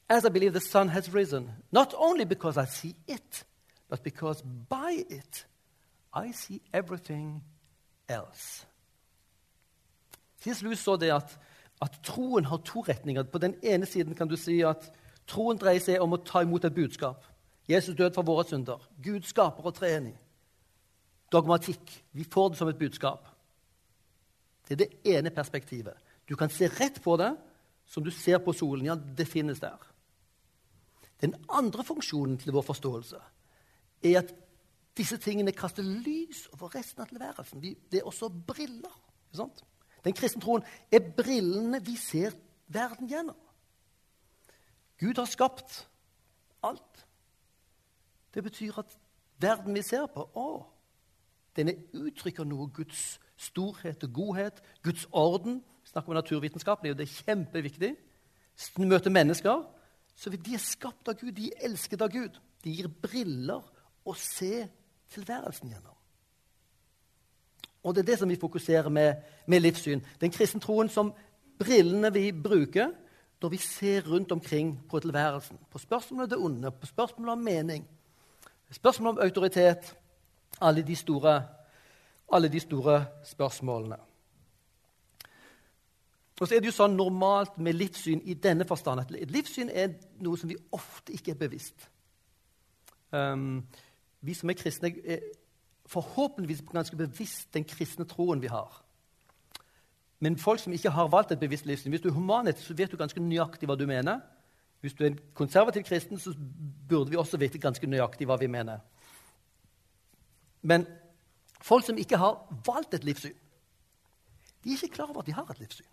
as I believe the sun has risen, not only because I see it, but because by it I see everything else. C.S. Lewis så det at, at, troen har to retninger. På den ene siden kan du si at Troen dreier seg om å ta imot et budskap. Jesus død for våre synder. Gud skaper og treenig. Dogmatikk. Vi får det som et budskap. Det er det ene perspektivet. Du kan se rett på det som du ser på solen. Ja, det finnes der. Den andre funksjonen til vår forståelse er at disse tingene kaster lys over resten av tilværelsen. Det er også briller. Den kristne troen er brillene vi ser verden gjennom. Gud har skapt alt. Det betyr at verden vi ser på, å, denne uttrykker noe Guds storhet og godhet, Guds orden. Snakker om naturvitenskap, det er kjempeviktig. det vi møter mennesker, så de er skapt av Gud, de er elsket av Gud. De gir briller å se tilværelsen gjennom. Og Det er det som vi fokuserer med, med livssyn. Den kristne troen som brillene vi bruker når vi ser rundt omkring på tilværelsen. På spørsmålet om det onde, på spørsmålet om mening, spørsmålet om autoritet. Alle de store, alle de store spørsmålene. Og så er det jo sånn normalt med livssyn i denne forstand at et livssyn er noe som vi ofte ikke er bevisst. Um, vi som er kristne, er forhåpentligvis ganske bevisst den kristne troen vi har. Men folk som ikke har valgt et bevisst livssyn Hvis du er humanist, så vet du ganske nøyaktig hva du mener. Hvis du er en konservativ kristen, så burde vi også vite ganske nøyaktig hva vi mener. Men folk som ikke har valgt et livssyn, de er ikke klar over at de har et livssyn.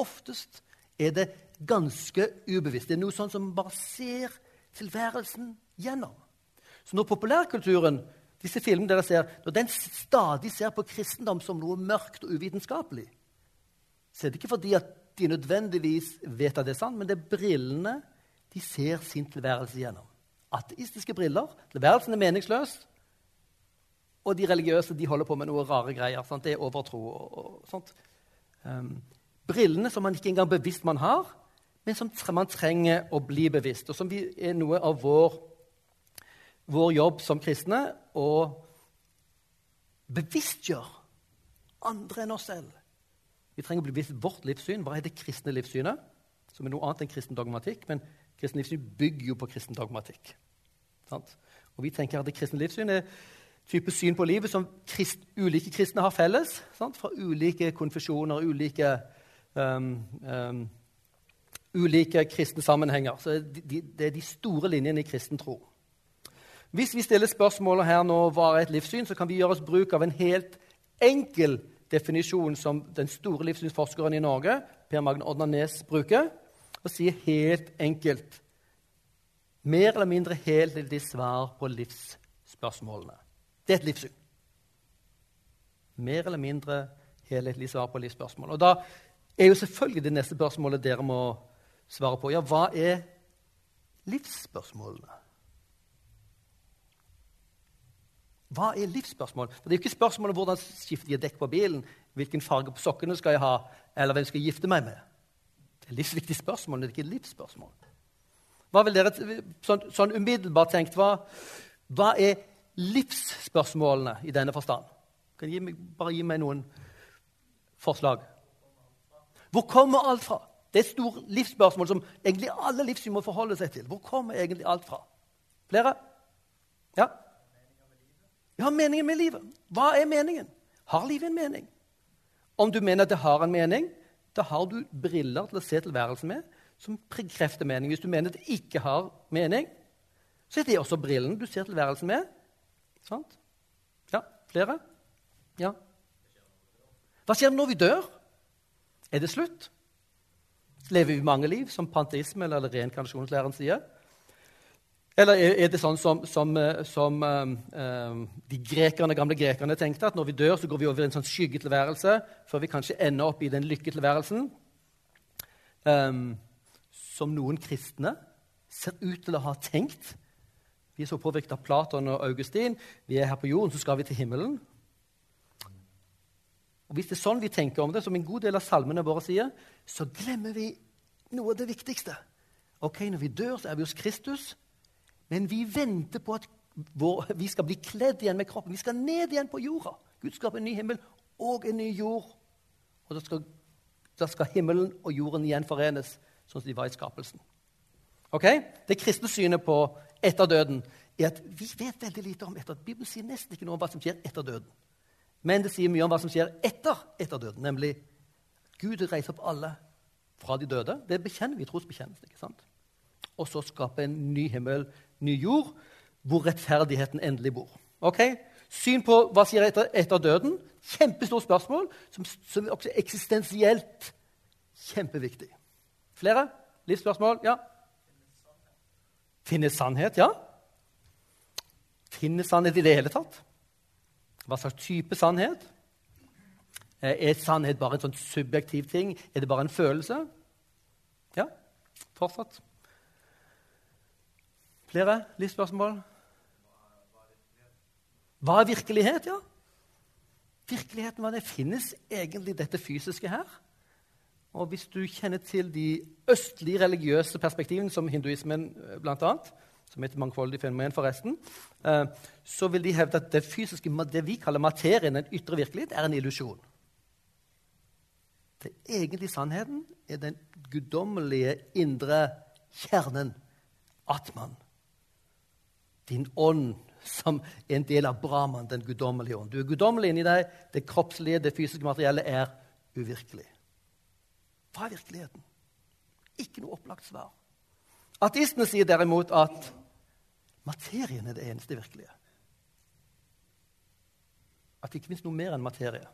Oftest er det ganske ubevisst. Det er noe sånn som bare ser tilværelsen gjennom. Så når populærkulturen, disse filmene dere ser, når den stadig ser på kristendom som noe mørkt og uvitenskapelig, så er det ikke fordi at de nødvendigvis vet at det er sant, men det er brillene de ser sin tilværelse gjennom. Ateistiske briller. Tilværelsen er meningsløs. Og de religiøse de holder på med noe rare greier. Sant? Det er overtro. og, og sånt. Um, brillene som man ikke engang bevisst man har, men som man trenger å bli bevisst, og som er noe av vår, vår jobb som kristne å bevisstgjøre andre enn oss selv. Vi trenger å bli bevisst vårt livssyn. Hva er det kristne livssynet? Som er noe annet enn kristen dogmatikk, men kristen livssyn bygger jo på kristen dogmatikk. Sant? Og vi tenker at det kristne livssynet er type syn på livet som krist, ulike kristne har felles. Sant? Fra ulike konfesjoner, ulike um, um, ulike kristne sammenhenger. Så de, det er de store linjene i kristen tro. Hvis vi stiller spørsmålet her nå hva er et livssyn, så kan vi gjøre oss bruk av en helt enkel definisjon som den store livssynsforskeren i Norge, Per Magne Odnanes, bruker, og sier helt enkelt Mer eller mindre helhetlig svar på livsspørsmålene. Det er et livssyn. Mer eller mindre helhetlig svar på livsspørsmål. Og Da er jo selvfølgelig det neste spørsmålet dere må svare på. Ja, hva er livsspørsmålene? Hva er livsspørsmål? For Det er jo ikke spørsmålet hvordan skifter jeg dekk på bilen, hvilken farge på sokkene skal jeg ha, eller hvem skal jeg gifte meg med. Det er livsviktige spørsmål, det er ikke livsspørsmål. Hva vil dere, sånn, sånn umiddelbart tenkt, hva, hva, er livsspørsmålene i denne forstand? Kan du bare gi meg noen forslag? Hvor kommer alt fra? Det er et stort livsspørsmål som egentlig alle livssyn må forholde seg til. Hvor kommer egentlig alt fra? Flere? Ja? Ja, meningen med livet. Hva er meningen? Har livet en mening? Om du mener at det har en mening, da har du briller til å se tilværelsen med som bekrefter mening. Hvis du mener at det ikke har mening, så er det også brillen du ser tilværelsen med. Sant? Ja, flere? Ja. Hva skjer når vi dør? Er det slutt? Lever vi mange liv, som panteisme eller reinkarnasjonslæren sier? Eller er det sånn som, som, eh, som um, de grekerne, gamle grekerne tenkte, at når vi dør, så går vi over i en sånn skyggetilværelse før vi kanskje ender opp i den lykketilværelsen? Um, som noen kristne ser ut til å ha tenkt. Vi er så påvirket av Platon og Augustin. Vi er her på jorden, så skal vi til himmelen. Og Hvis det er sånn vi tenker om det, som en god del av salmene våre sier, så glemmer vi noe av det viktigste. Ok, Når vi dør, så er vi hos Kristus, men vi venter på at vår, vi skal bli kledd igjen med kroppen. Vi skal ned igjen på jorda. Gud skaper en ny himmel og en ny jord. Og da skal, da skal himmelen og jorden igjen forenes, sånn som de var i skapelsen. Ok? Det er kristne synet på etterdøden er at vi vet veldig lite om etter. Bibelen sier nesten ikke noe om hva som skjer etter døden. Men det sier mye om hva som skjer etter etter døden, nemlig Gud reiser opp alle fra de døde. Det bekjenner vi i trosbekjennelsen. ikke sant? Og så skape en ny himmel, ny jord, hvor rettferdigheten endelig bor. Ok? Syn på hva skjer etter, etter døden. Kjempestort spørsmål, som, som også er eksistensielt kjempeviktig. Flere livsspørsmål? Ja? Finnes sannhet? Ja. Finnes sannhet i det hele tatt? Hva slags type sannhet? Eh, er sannhet bare en sånn subjektiv ting? Er det bare en følelse? Ja, fortsatt. Flere livsspørsmål? Hva er virkelighet? Ja, virkeligheten hva det finnes egentlig dette fysiske her. Og hvis du kjenner til de østlige religiøse perspektivene, som hinduismen eh, bl.a., som heter et mangfoldig fenomen, forresten, eh, så vil de hevde at det fysiske, det vi kaller materien, den ytre virkelighet, er en illusjon. Den egentlige sannheten er den guddommelige indre kjernen, atman. Din ånd som en del av Brahman, den guddommelige ånd. Du er guddommelig inni deg. Det kroppslige, det fysiske materielle er uvirkelig. Hva er virkeligheten? Ikke noe opplagt svar. Ateistene sier derimot at materien er det eneste virkelige. At det ikke finnes noe mer enn materie.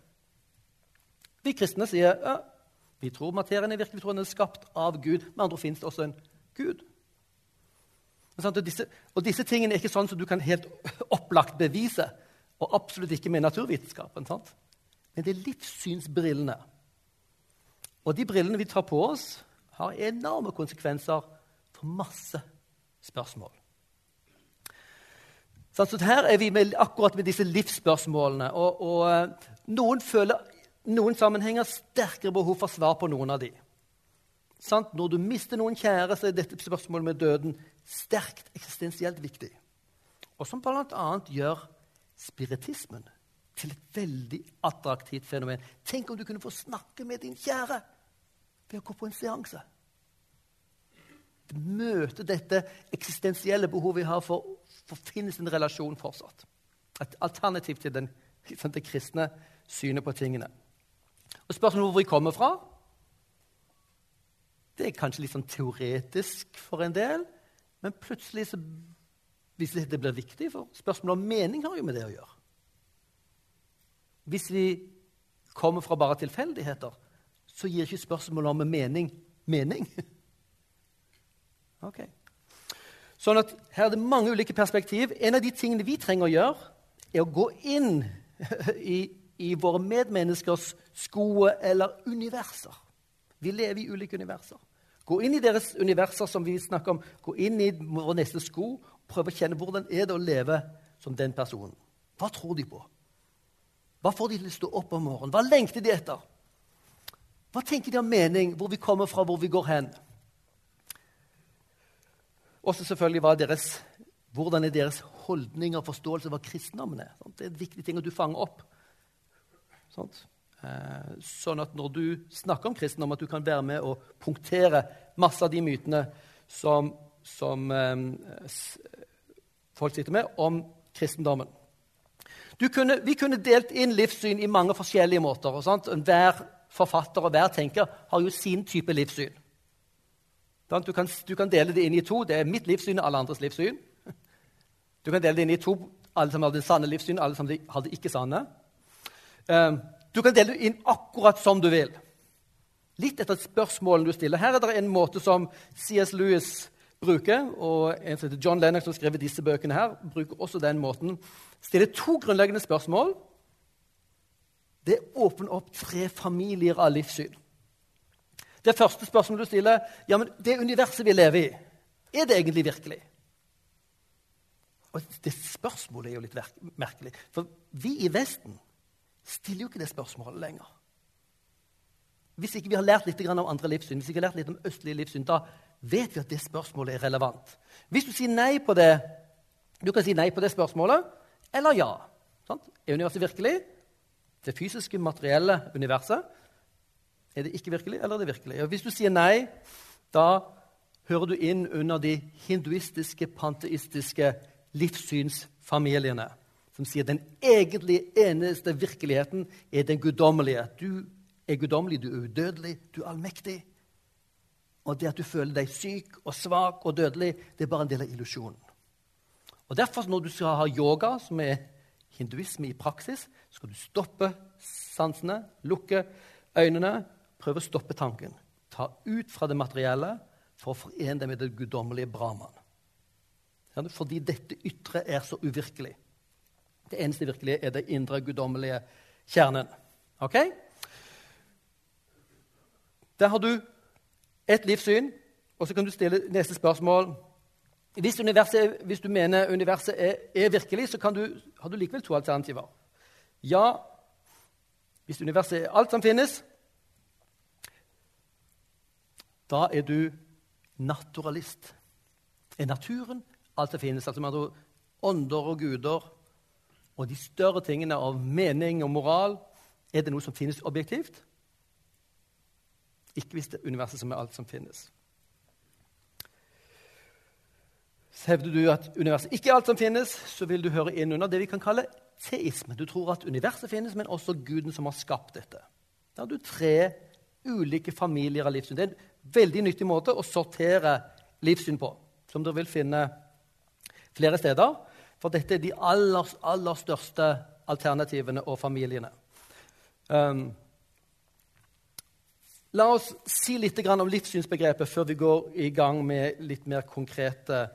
Vi kristne sier ja, vi tror materien er virkelig, vi tror den er skapt av Gud. Med andre finnes det også en Gud. Og disse, og disse tingene er ikke sånn som du kan helt [laughs] opplagt bevise. Og absolutt ikke med naturvitenskapen. Sant? Men det er livssynsbrillene og de brillene vi tar på oss, har enorme konsekvenser for masse spørsmål. Så her er vi med, akkurat med disse livsspørsmålene. Og, og eh, noen føler noen sammenhenger sterkere behov for svar på noen av de. Sant? Når du mister noen kjære, så er dette spørsmålet med døden sterkt eksistensielt viktig. Og som bl.a. gjør spiritismen til et veldig attraktivt fenomen. Tenk om du kunne få snakke med din kjære! ved å gå på en seanse. Møte dette eksistensielle behovet vi har for, å finne sin relasjon fortsatt. Et alternativ til den, det kristne synet på tingene. Og Spørsmålet hvor vi kommer fra, det er kanskje litt sånn teoretisk for en del. Men plutselig så hvis det blir viktig, for spørsmålet om mening har jo med det å gjøre. Hvis vi kommer fra bare tilfeldigheter, så gir ikke spørsmålet om mening mening. [laughs] Ok. Sånn at Her er det mange ulike perspektiv. En av de tingene vi trenger å gjøre, er å gå inn [laughs] i, i våre medmenneskers sko eller universer. Vi lever i ulike universer. Gå inn i deres universer som vi snakker om. Gå inn i vår neste sko. Prøv å kjenne hvordan er det å leve som den personen. Hva tror de på? Hva får de til å stå opp om morgenen? Hva lengter de etter? Hva tenker de om mening, hvor vi kommer fra, hvor vi går hen? Også selvfølgelig hva deres, hvordan er deres holdning og forståelse av hva kristendommen er. Det er en viktig ting at du fanger opp. Eh, sånn at når du snakker om kristendom, at du kan være med og punktere masse av de mytene som, som eh, folk sitter med om kristendommen. Kunne, vi kunne delt inn livssyn i mange forskjellige måter. Hver forfatter og hver tenker har jo sin type livssyn. Du kan, du kan, dele det inn i to. Det er mitt livssyn og alle andres livssyn. Du kan dele det inn i to. Alle som har det sanne livssyn, alle som har det ikke sanne. Ehm, du kan dele det inn akkurat som du vil. Litt etter spørsmålene du stiller. Her er det en måte som C.S. Lewis bruker, og en som heter John Lennox, som har skrevet disse bøkene her, bruker også den måten. Stiller to grunnleggende spørsmål det åpner opp tre familier av livssyn. Det første spørsmålet du stiller, ja, men det universet vi lever i, er det egentlig virkelig? Og Det spørsmålet er jo litt merkelig. For vi i Vesten stiller jo ikke det spørsmålet lenger. Hvis ikke vi har lært litt om andre livssyn, hvis ikke vi har lært litt om østlige livssyn, da vet vi at det spørsmålet er relevant. Hvis du sier nei på det, du kan si nei på det spørsmålet, eller ja. Sant? Er universet virkelig? det fysiske, materielle universet. Er det ikke virkelig, eller er det virkelig? Og hvis du sier nei, da hører du inn under de hinduistiske, panteistiske livssynsfamiliene, som sier den egentlig eneste virkeligheten er den guddommelige. Du er guddommelig, du er udødelig, du er allmektig. Og det at du føler deg syk og svak og dødelig, det er bare en del av illusjonen. Og Derfor, når du skal ha yoga, som er hinduisme i praksis, skal du stoppe sansene, lukke øynene, prøve å stoppe tanken. Ta ut fra det materielle for å forene det med det guddommelige Brahman. Fordi dette ytre er så uvirkelig. Det eneste virkelige er det indre, guddommelige kjernen. Ok? Der har du et livssyn, og så kan du stille neste spørsmål. Hvis, hvis du mener universet er, er virkelig, så du, har du likevel to alternativer. Ja, hvis universet er alt som finnes, da er du naturalist. Er naturen alt som finnes? Altså med ånder og guder og de større tingene av mening og moral, er det noe som finnes objektivt? Ikke hvis det er universet som er alt som finnes. Hevder du at universet ikke er alt som finnes, så vil du høre inn under det vi kan kalle teisme. Du tror at universet finnes, men også Guden som har skapt dette. Da har du tre ulike familier av livssyn. Det er en veldig nyttig måte å sortere livssyn på, som dere vil finne flere steder. For dette er de aller, aller største alternativene og familiene. Um, la oss si litt om livssynsbegrepet før vi går i gang med litt mer konkrete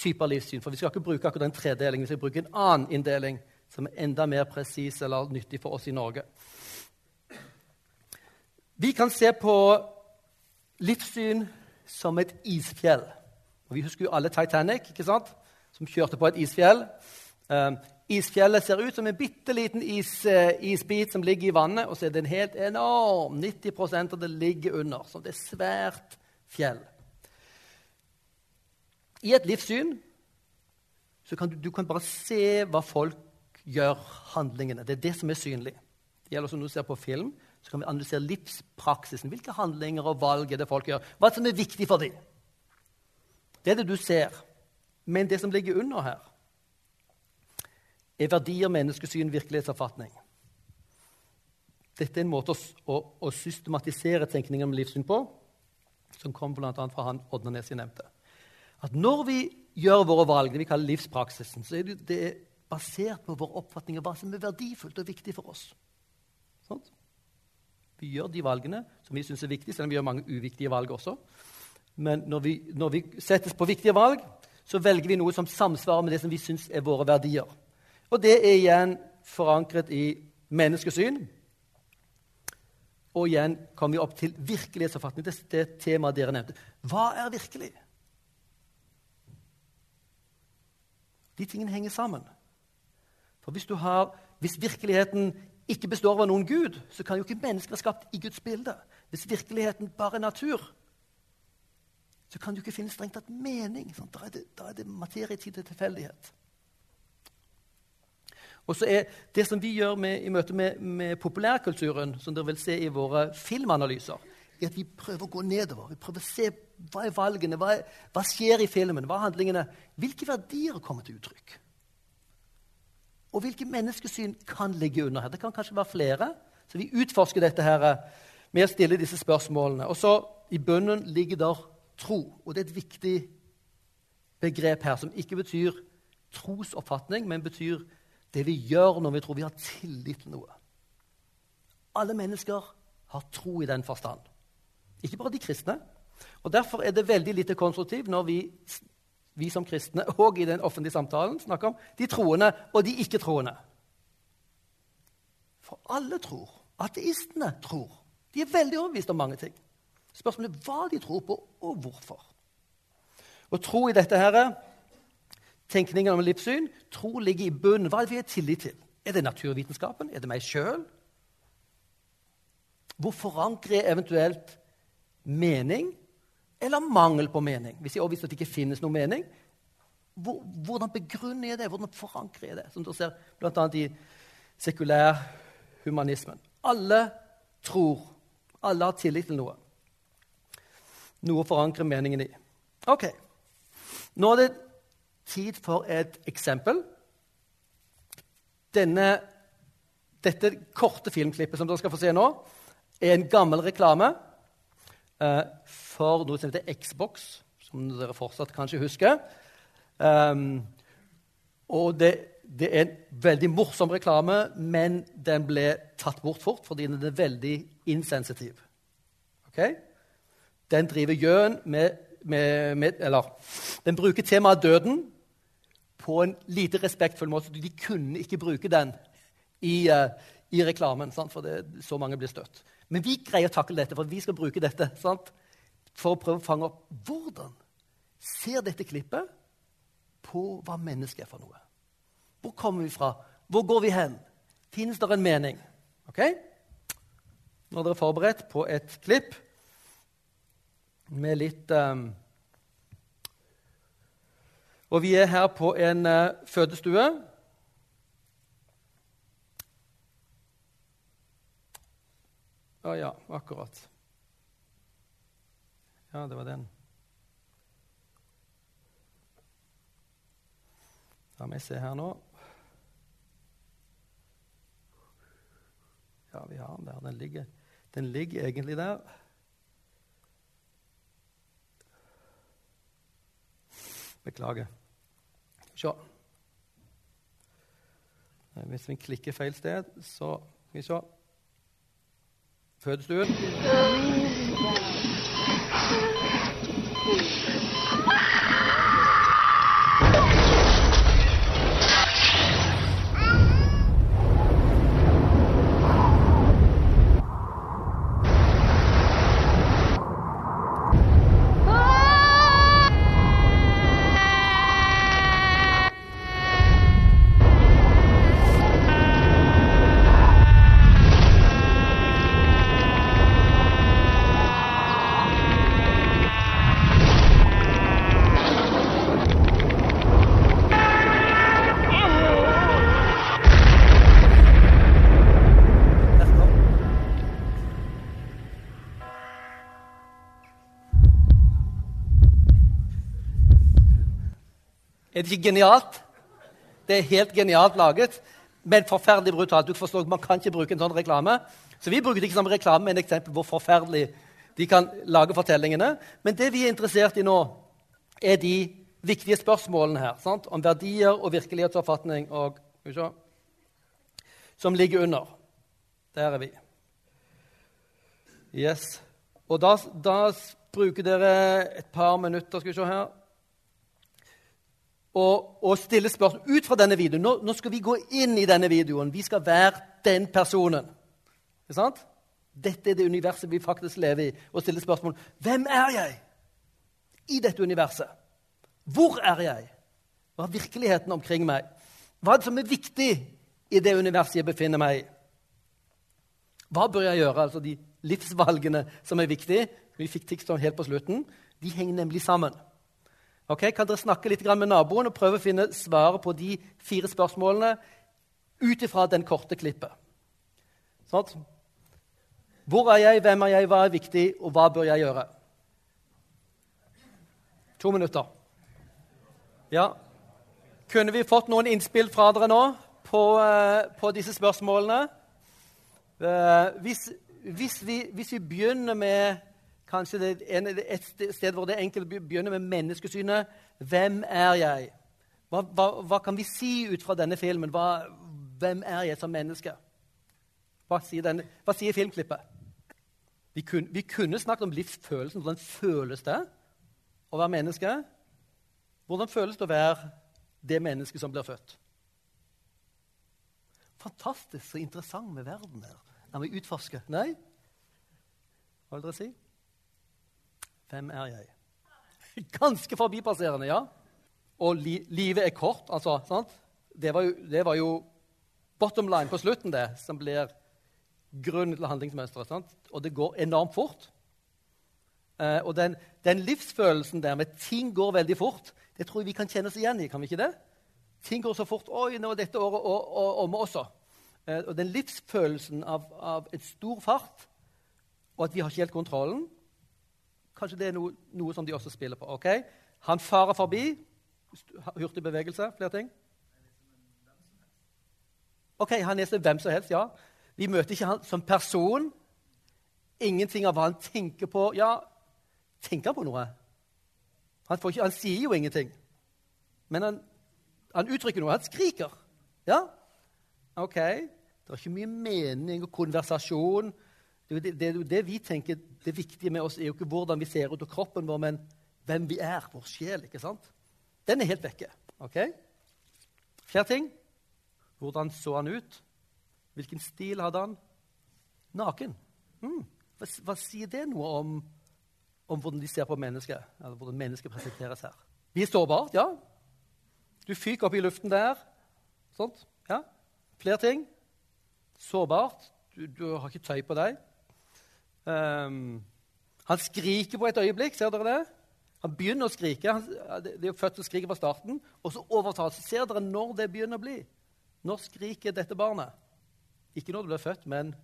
typer livssyn. For vi skal ikke bruke akkurat den tredelingen, vi skal bruke en annen inndeling som er enda mer presis eller nyttig for oss i Norge. Vi kan se på livssyn som et isfjell. Og vi husker jo alle Titanic, ikke sant? som kjørte på et isfjell. Isfjellet ser ut som en bitte liten is, uh, isbit som ligger i vannet, og så er det en helt enorm 90% av det ligger under. Så det er svært fjell. I et livssyn så kan du, du kan bare se hva folk gjør, handlingene. Det er det som er synlig. Det gjelder også når du ser på film, så kan vi analysere livspraksisen. Hvilke handlinger og valg er det folk gjør? Hva som er viktig for dem? Det er det du ser. Men det som ligger under her, er verdier, menneskesyn, virkelighetsoppfatning. Dette er en måte å, å, å systematisere tenkningen om livssyn på, som kom bl.a. fra han Odnernes jeg nevnte at når vi gjør våre valg, det vi kaller livspraksisen, så er det, det er basert på vår oppfatning av hva som er verdifullt og viktig for oss. Sånn? Vi gjør de valgene som vi syns er viktige, selv om vi gjør mange uviktige valg også. Men når vi, når vi settes på viktige valg, så velger vi noe som samsvarer med det som vi syns er våre verdier. Og det er igjen forankret i menneskesyn. Og igjen kommer vi opp til virkelighetsoppfatning. Det, det temaet dere nevnte. Hva er virkelig? De tingene henger sammen. For hvis, har, hvis, virkeligheten ikke består av noen gud, så kan jo ikke mennesker være skapt i Guds bilde. Hvis virkeligheten bare er natur, så kan jo ikke finnes strengt tatt mening. Sånn. Da, er det, da er det materie, tid og tilfeldighet. Og så er Det som vi gjør med, i møte med, med populærkulturen, som dere vil se i våre filmanalyser, er at vi prøver å gå nedover. Vi prøver å se hva er valgene, hva, er, hva skjer i filmen, hva er handlingene? Hvilke verdier kommer til uttrykk? Og hvilke menneskesyn kan ligge under her? Det kan kanskje være flere. Så vi utforsker dette her med å stille disse spørsmålene. Og så i bunnen ligger der tro. Og det er et viktig begrep her, som ikke betyr trosoppfatning, men betyr det vi gjør når vi tror vi har tillit til noe. Alle mennesker har tro i den forstand. Ikke bare de kristne. Og Derfor er det veldig lite konstruktivt når vi, vi som kristne og i den offentlige samtalen snakker om de troende og de ikke-troende. For alle tror. Ateistene tror. De er veldig overbevist om mange ting. Spørsmålet er hva de tror på, og hvorfor. Å tro i dette her, tenkningen om livssyn, tro ligger i bunnen. Hva er det vi har tillit til? Er det naturvitenskapen? Er det meg sjøl? Hvor forankrer jeg eventuelt mening eller mangel på mening. Hvis jeg overbeviser at det ikke finnes noen mening, hvordan begrunner jeg det? Hvordan forankrer jeg det? Som du ser bl.a. i sekulær humanismen. Alle tror. Alle har tillit til noe. noe å forankre meningen i. Ok, Nå er det tid for et eksempel. Denne, dette korte filmklippet som dere skal få se nå, er en gammel reklame eh, for noe som heter Xbox, som dere fortsatt kanskje husker. Um, og det, det, er en veldig morsom reklame, men den ble tatt bort fort fordi den er veldig insensitiv. Okay? Den driver gjøn med, med, med, Eller den bruker temaet døden på en lite respektfull måte. De kunne ikke bruke den i, uh, i reklamen, sant? for det, så mange blir støtt. Men vi greier å takle dette, for vi skal bruke dette sant? for å prøve å fange opp hvordan ser dette klippet på hva mennesket er for noe. Hvor kommer vi fra? Hvor går vi hen? Finnes det en mening? Nå er dere forberedt på et klipp med litt um, Og vi er her på en uh, fødestue. Å ja, akkurat. Ja, det var den. La meg se her nå. Ja, vi har den der. Den ligger, den ligger egentlig der. Beklager. Se. Hvis vi klikker feil sted, så Skal vi se. Fødestuen. Er det ikke genialt? Det er helt genialt laget, men forferdelig brutalt. Du forstår, Man kan ikke bruke en sånn reklame. Så vi bruker det ikke som reklame, men eksempel hvor forferdelig de kan lage fortellingene. Men det vi er interessert i nå, er de viktige spørsmålene her. Sant? Om verdier og virkelighetsoppfatning og, som ligger under. Der er vi. Yes. Og da, da bruker dere et par minutter skal vi se her, og, og stille spørsmål ut fra denne videoen. Nå, nå, skal vi gå inn i denne videoen. Vi skal være den personen. Ikke sant? Dette er det universet vi faktisk lever i. Og stille spørsmål Hvem er jeg i dette universet? Hvor er jeg? Hva er virkeligheten omkring meg? Hva er det som er viktig i det universet jeg befinner meg i? Hva bør jeg gjøre? Altså De livsvalgene som er viktige, vi fikk tips helt på slutten, de henger nemlig sammen. Ok, Kan dere snakke litt med naboen og prøve å finne svaret på de fire spørsmålene ut ifra den korte klippet? Sånn? Hvor er jeg, hvem er jeg, hva er viktig, og hva bør jeg gjøre? To minutter. Ja. Kunne vi fått noen innspill fra dere nå på, uh, på disse spørsmålene? Uh, hvis, hvis, vi, hvis, vi, begynner med Kanskje det er et sted hvor det er enkelt å begynne med menneskesynet. Hvem er jeg? Hva, hva, hva, kan vi si ut fra denne filmen? Hva, hvem er jeg som menneske? Hva sier, denne, hva sier filmklippet? Vi, kun, vi, kunne snakket om livsfølelsen. Hvordan føles det å være menneske? Hvordan føles det å være det mennesket som blir født? Fantastisk så interessant med verden her når vi utforsker. Nei? Hva vil dere si? Hvem er jeg? [laughs] Ganske forbipasserende, ja. Og li livet er kort, altså. sant? Det var, jo, det var, jo, bottom line på slutten, det, som blir grunnen til handlingsmønsteret. Og det går enormt fort. Eh, og den, den, livsfølelsen der med ting går veldig fort, det tror jeg vi kan kjenne oss igjen i. kan vi ikke det? Ting går så fort. Oi, nå er dette året omme også. Eh, og den livsfølelsen av, av et stor fart, og at vi har ikke helt kontrollen, Kanskje det er noe, noe som de også spiller på. ok? Han farer forbi. Hurtig bevegelse. Flere ting? Ok, Han er som hvem som helst, ja. Vi møter ikke han som person. Ingenting av hva han tenker på. Ja, tenker på noe? Han, ikke, han sier jo ingenting. Men han, han, uttrykker noe. Han skriker. Ja, ok. Det er ikke mye mening og konversasjon. Det, det, det, vi tenker det viktige med oss, er jo ikke hvordan vi ser ut av kroppen vår, men hvem vi er, vår sjel. ikke sant? Den er helt vekke. ok? Flere ting. Hvordan så han ut? Hvilken stil hadde han? Naken. Mm. Hva, hva, sier det noe om, om hvordan de ser på mennesket? Eller hvordan mennesket presenteres her? Vi er sårbart, ja. Du fyker opp i luften der. Sånt. Ja. Flere ting. Sårbart. Du, du har ikke tøy på deg. Um, han skriker på et øyeblikk. Ser dere det? Han begynner å skrike. Han, det er jo skriker fra starten. Og så overtar Ser dere når det begynner å bli? Når skriker dette barnet? Ikke når det blir født, men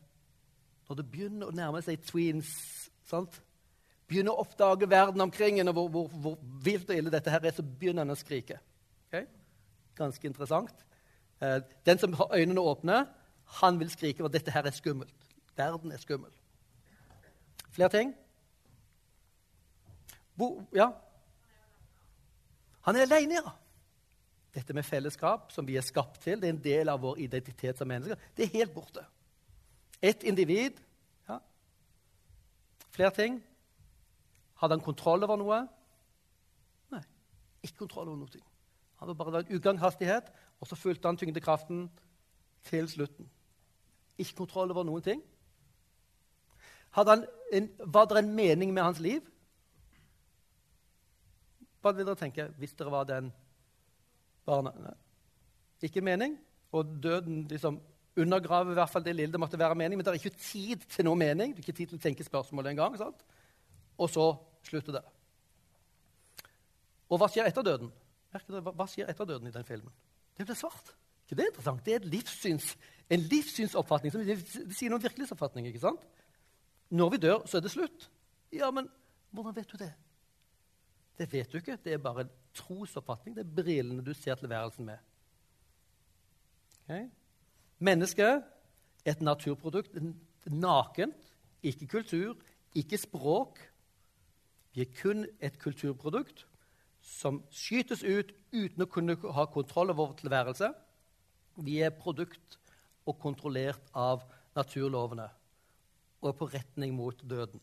når det begynner å nærme seg tweens. sant? Begynner å oppdage verden omkring og hvor, hvor, hvor, vilt og ille dette her er, så begynner han å skrike. Okay? Ganske interessant. Eh, den som har øynene åpne, han vil skrike at dette her er skummelt. Verden er skummel. Flere ting? Bo, ja? Han er alene, ja. Dette med fellesskap, som vi er skapt til, det er en del av vår identitet som mennesker. Det er helt borte. Ett individ. Ja. Flere ting. Hadde han kontroll over noe? Nei, ikke kontroll over noe. Han var bare en utgangshastighet, og så fulgte han tyngdekraften til slutten. Ikke kontroll over noen ting. En, var det en mening med hans liv? Hva vil dere tenke hvis dere var den barna? Ikke mening. Og døden liksom undergraver i hvert fall det lille det måtte være mening. Men det er ikke tid til noe mening. Det er ikke tid til å tenke spørsmålet engang. Og så slutter det. Og hva skjer etter døden? Merker dere, Hva skjer etter døden i den filmen? Det blir svart. Ikke det er interessant? Det er livssyns, en livssynsoppfatning. Det, det sier noe om virkelighetsoppfatning. ikke sant? Når vi dør, så er det slutt. Ja, men hvordan vet du det? Det vet du ikke. Det er bare en trosoppfatning. Det er brillene du ser tilværelsen med. Okay? Mennesket et naturprodukt. Nakent. Ikke kultur, ikke språk. Vi er kun et kulturprodukt som skytes ut uten å kunne ha kontroll over vår tilværelse. Vi er produkt og kontrollert av naturlovene og er på retning mot døden.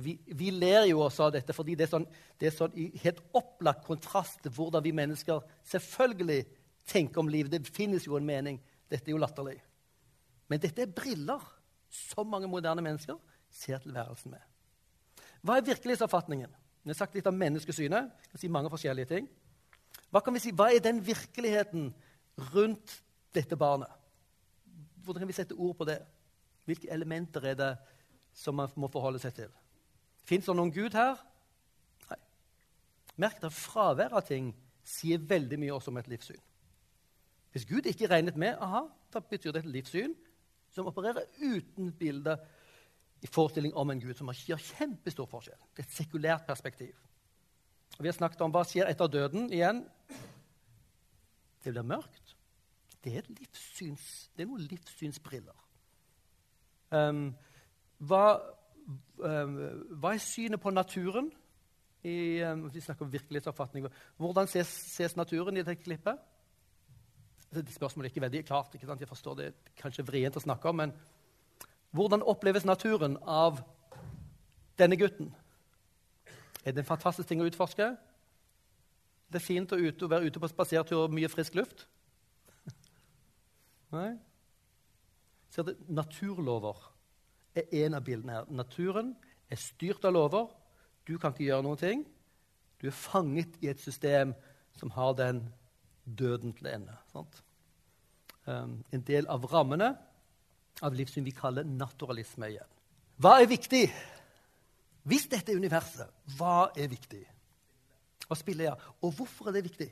Vi, vi, ler jo også av dette fordi det er, sånn, det er sånn i helt opplagt kontrast til hvordan vi mennesker selvfølgelig tenker om livet. Det finnes jo en mening. Dette er jo latterlig. Men dette er briller som mange moderne mennesker ser tilværelsen med. Hva er virkelighetsoppfatningen? Vi har sagt litt om menneskesynet. Kan si mange forskjellige ting. Hva kan vi si? Hva er den virkeligheten rundt dette barnet? Hvordan kan vi sette ord på det? Hvilke elementer er det som man må forholde seg til? Fins det noen Gud her? Nei. Merk at fravær av ting sier veldig mye også om et livssyn. Hvis Gud ikke regnet med, aha, da betyr det et livssyn som opererer uten bilde i forestilling om en Gud som har kjempestor forskjell. Det er et sekulært perspektiv. Og vi har snakket om hva skjer etter døden igjen. Det blir mørkt. Det er, livssyns, det er noen livssynsbriller. Um, hva, um, hva, er synet på naturen? I, um, vi snakker om virkelighetsoppfatning. Hvordan ses, ses naturen i dette klippet? Altså, det spørsmålet er ikke veldig klart. Ikke? Jeg forstår det er kanskje vrient å snakke om, men hvordan oppleves naturen av denne gutten? Er det en fantastisk ting å utforske? Det er fint å, ut, å være ute på spasertur og mye frisk luft? Nei? Så det, naturlover er en av bildene her. Naturen er styrt av lover. Du kan ikke gjøre noen ting. Du er fanget i et system som har den døden til ende. Um, en del av rammene av livssyn vi kaller naturalisme igjen. Hva er viktig? Hvis dette er universet, hva er viktig? Å spille, ja. Og hvorfor er det viktig?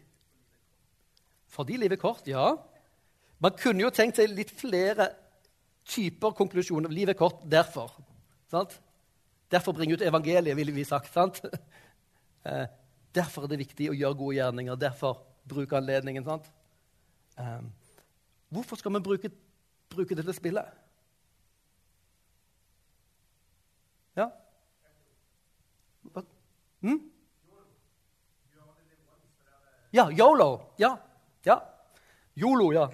Fordi livet er kort, ja. Man kunne jo tenkt seg litt flere typer konklusjoner. Livet er kort derfor. Sant? Derfor bringe ut evangeliet, ville vi sagt. sant? [laughs] Eh, derfor er det viktig å gjøre gode gjerninger. Derfor bruke anledningen. sant? Eh, hvorfor skal vi bruke, bruke dette spillet? Ja? Hva? Hm? Ja, yolo. Ja. ja. Yolo, ja.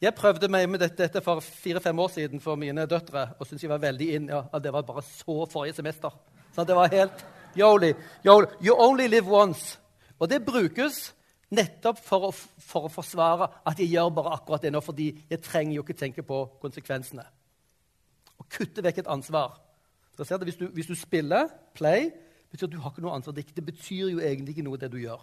Jeg prøvde meg med dette, dette for fire-fem år siden for mine døtre og syntes jeg var veldig inn. Ja, det var bare så forrige semester. Så det var helt yoli. You only live once. Og det brukes nettopp for å, for å, forsvare at jeg gjør bare akkurat det nå, fordi jeg trenger jo ikke tenke på konsekvensene. Å kutte vekk et ansvar. Så ser du, hvis, du, hvis du spiller, play, betyr at du har ikke noe ansvar. Det betyr jo egentlig ikke noe, det du gjør.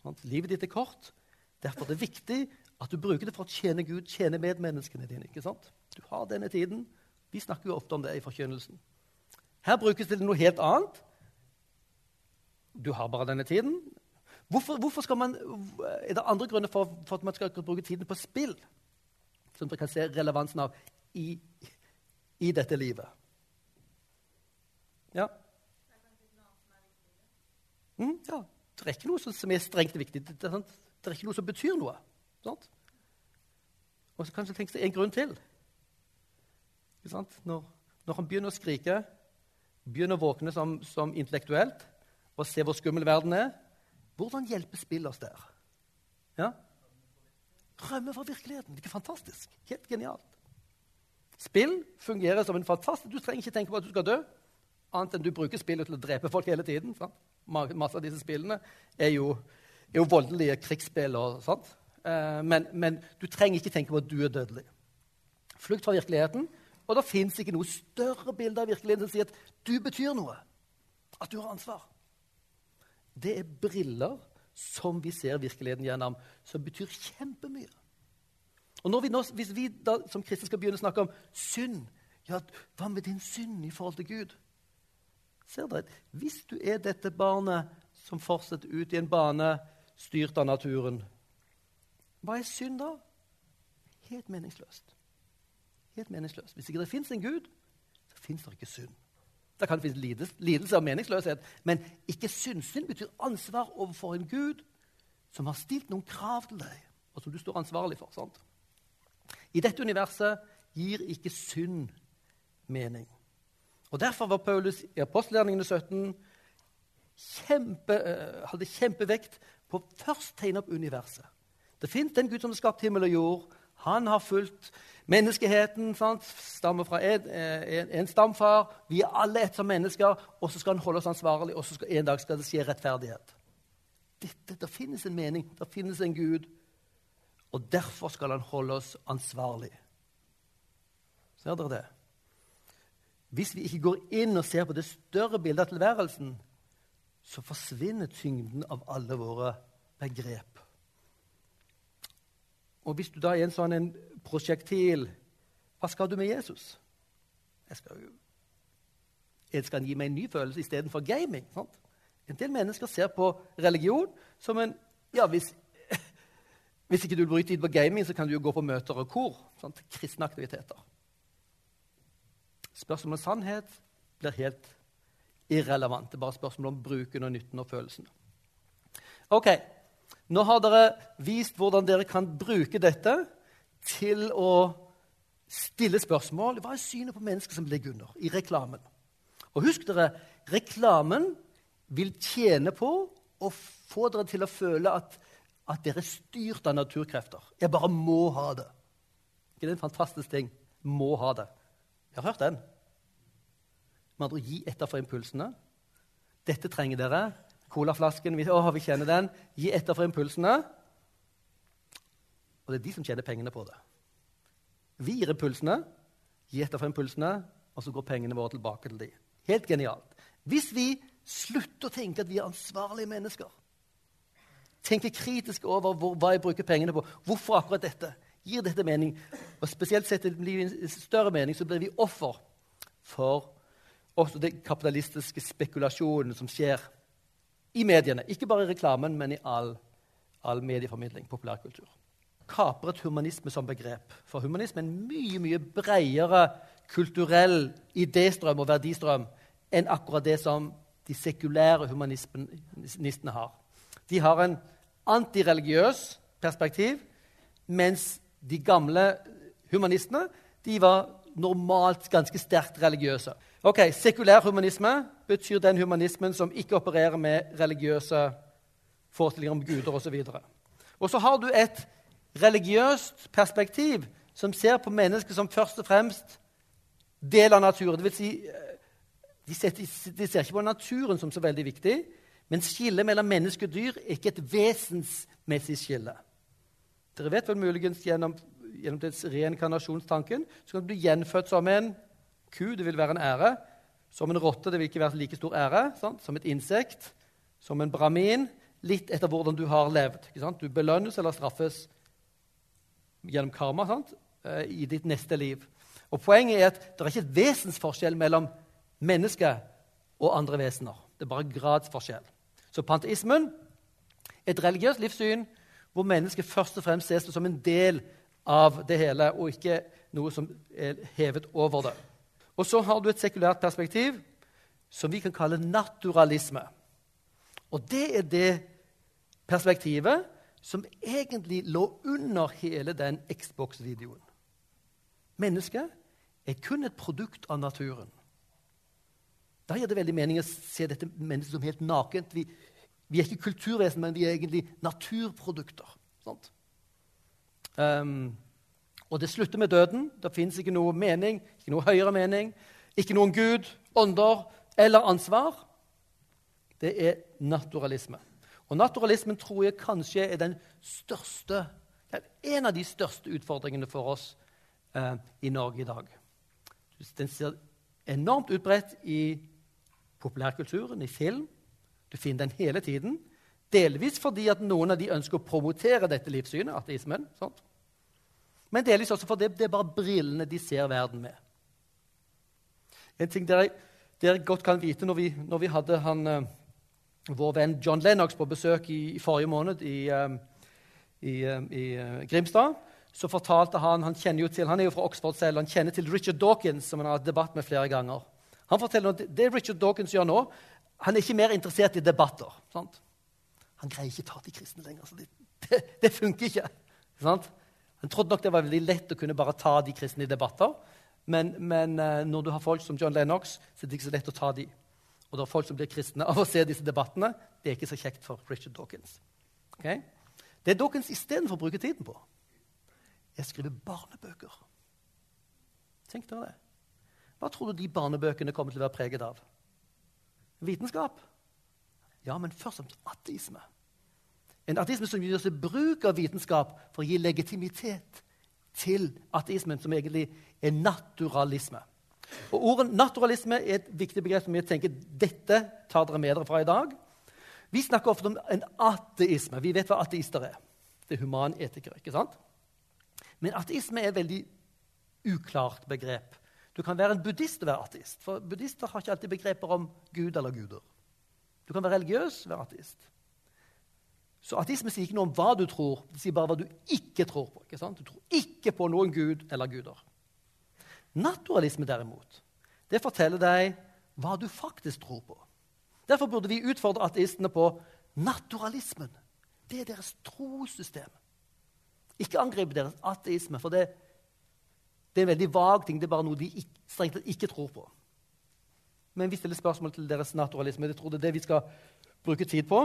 Sånn, livet ditt er kort. Derfor er det viktig at du bruker det for å tjene Gud, tjene medmenneskene dine. ikke sant? Du har denne tiden. Vi snakker jo ofte om det i forkynnelsen. Her brukes det til noe helt annet. Du har bare denne tiden. Hvorfor, hvorfor skal man, er det andre grunner for, for, at man skal bruke tiden på spill? Som dere kan se relevansen av i, i dette livet. Ja? Mm, ja. Det er ikke noe som er strengt viktig. Det er, det er ikke noe som betyr noe. Sant? Og så kanskje tenker seg en grunn til. Når, når, han begynner å skrike, begynner å våkne som, som, intellektuelt og se hvor skummel verden er, hvordan hjelper spill oss der? Ja? Rømme fra virkeligheten. Det er fantastisk? Helt genialt. Spill fungerer som en fantastisk Du trenger ikke tenke på at du skal dø, annet enn du bruker spillet til å drepe folk hele tiden. Sant? Masse av disse spillene er jo, er jo voldelige krigsspill. og sånt. Eh, men, men, du trenger ikke tenke på at du er dødelig. Flukt fra virkeligheten. Og det fins ikke noe større bilde av virkeligheten som sier at du betyr noe. At du har ansvar. Det er briller som vi ser virkeligheten gjennom, som betyr kjempemye. Og vi nå, Hvis vi da, som kristne skal begynne å snakke om synd ja, Hva med din synd i forhold til Gud? Ser dere, Hvis du er dette barnet som fortsetter ut i en bane styrt av naturen, hva er synd, da? Helt meningsløst. Helt meningsløst. Hvis ikke det fins en Gud, så fins det ikke synd. Det kan finnes lidelse, lidelse og meningsløshet, men ikke synd. Synd betyr ansvar overfor en Gud som har stilt noen krav til deg, og som du står ansvarlig for. sant? I dette universet gir ikke synd mening. Og Derfor var Paulus i apostelgjerningene 17 kjempe, uh, hadde kjempevekt på først tegne opp universet. Det fins en Gud som har skapt himmel og jord. Han har fulgt menneskeheten. Sant? Stammer fra en, en, en, stamfar. Vi er alle ett som mennesker. Og så skal han holde oss ansvarlig, og så skal, en dag skal det skje rettferdighet. Dette, Det finnes en mening, det finnes en Gud. Og derfor skal han holde oss ansvarlig. Ser dere det? Hvis vi ikke går inn og ser på det større bildet av tilværelsen, så forsvinner tyngden av alle våre begrep. Og hvis du da er en sånn en prosjektil, hva skal du med Jesus? Jeg skal jo jeg skal gi meg en ny følelse istedenfor gaming. Sant? En del mennesker ser på religion som en ja, hvis, [laughs] hvis ikke du vil bryte tid på gaming, så kan du jo gå på møter og kor. Sant? Kristne aktiviteter. Spørsmålet om sannhet blir helt irrelevant. Det er bare spørsmål om bruken og nytten og følelsene. Ok, nå har dere vist hvordan dere kan bruke dette til å stille spørsmål. Hva er synet på mennesker som ligger under i reklamen? Og husk dere, reklamen vil tjene på å få dere til å føle at, at dere er styrt av naturkrefter. Jeg bare må ha det. Ikke det er en fantastisk ting? Må ha det. Jeg har hørt den. Med andre gi etter for impulsene. Dette trenger dere. Colaflasken vi, vi kjenner den. Gi etter for impulsene. Og det er de som tjener pengene på det. Vi gir impulsene, gi etter for impulsene, og så går pengene våre tilbake til de. Helt genialt. Hvis vi slutter å tenke at vi er ansvarlige mennesker, tenker kritisk over hvor, hva jeg bruker pengene på, hvorfor akkurat dette, gir dette mening, og spesielt sett det livet større mening, så blir vi offer for også den kapitalistiske spekulasjonen som skjer i mediene. Ikke bare i reklamen, men i all, all medieformidling, populærkultur. Kapret humanisme som begrep. For humanisme er en mye mye bredere kulturell idéstrøm og verdistrøm enn akkurat det som de sekulære humanistene har. De har en antireligiøs perspektiv, mens de gamle humanistene de var normalt ganske sterkt religiøse. Ok, Sekulær humanisme betyr den humanismen som ikke opererer med religiøse forestillinger om guder osv. Og så har du et religiøst perspektiv som ser på mennesket som først og fremst del av naturen. Det vil si, eh, de, ser, de ser ikke på naturen som så veldig viktig, men skillet mellom menneske og dyr er ikke et vesensmessig skille. Dere vet vel muligens gjennom, gjennom reinkarnasjonstanken så kan du bli gjenfødt som en ku. Det vil være en ære. Som en rotte. Det vil ikke være like stor ære. Sant? Som et insekt. Som en bramin. Litt etter hvordan du har levd. Du belønnes eller straffes gjennom karma sant? Eh, i ditt neste liv. Og Poenget er at det er ikke vesensforskjell mellom mennesket og andre vesener. Det er bare gradsforskjell. Så panteismen et religiøst livssyn hvor mennesket først og fremst ses som en del av det hele, og ikke noe som er hevet over det. Og så har du et sekulært perspektiv som vi kan kalle naturalisme. Og det er det perspektivet som egentlig lå under hele den Xbox-videoen. Mennesket er kun et produkt av naturen. Da gir det veldig mening å se dette mennesket som helt nakent. Vi, vi er ikke kulturvesen, men vi er egentlig naturprodukter. Um, og det slutter med døden. Det fins ikke noe mening, ikke noe høyere mening, ikke noen gud, ånder eller ansvar. Det er naturalisme. Og naturalismen tror jeg kanskje er den største, en av de største utfordringene for oss eh, i Norge i dag. Den ser enormt utbredt i populærkulturen, i film. Du finner den hele tiden. Delvis fordi at noen av de ønsker å promotere dette livssynet, ateismen. Sant? Men delvis også fordi det er bare brillene de ser verden med. En ting dere, dere godt kan vite når vi, når vi hadde han, uh, vår venn John Lennox på besøk i, i forrige måned i, uh, i, uh, i Grimstad så fortalte han Han kjenner jo til, han er jo fra Oxford selv, han kjenner til Richard Dawkins, som han har hatt debatt med flere ganger. Han forteller at Det Richard Dawkins gjør nå Han er ikke mer interessert i debatter. Sant? Han greier ikke ta de kristne lenger. så Det, [laughs] det, det funker ikke. Sant? Han trodde nok det var veldig lett å kunne bare ta de kristne i debatter. Men, men uh, når du har folk som John Lennox, så er det ikke så lett å ta de. Og det er folk som blir kristne av å se disse debattene. Det er ikke så kjekt for Richard Dawkins. Okay? Det Dawkins istedenfor bruke tiden på jeg skriver barnebøker. Tenk dere det. Hva tror du de barnebøkene kommer til å være preget av? Vitenskap? Ja, men først og fremst ateisme. En ateisme som gjør seg bruk av vitenskap for å gi legitimitet til ateismen, som egentlig er naturalisme. Og Ordet naturalisme er et viktig begrep som jeg tenker dette tar dere med dere fra i dag. Vi snakker ofte om en ateisme. Vi vet hva ateister er. Det er humanetikere. ikke sant? Men ateisme er et veldig uklart begrep. Du kan være en buddhist og være ateist. For buddhister har ikke alltid begreper om Gud eller guder. Du kan være religiøs og være ateist. Så ateisme sier ikke noe om hva du tror, det sier bare hva du ikke tror på. Ikke du tror ikke på noen gud eller guder. Naturalisme, derimot, det forteller deg hva du faktisk tror på. Derfor burde vi utfordre ateistene på naturalismen. Det er deres trossystem. Ikke angrip deres ateisme, for det, det, er en veldig vag ting. Det er bare noe de strengt tatt ikke tror på. Men vi stiller spørsmål til deres naturalisme. Jeg tror det er det vi skal bruke tid på.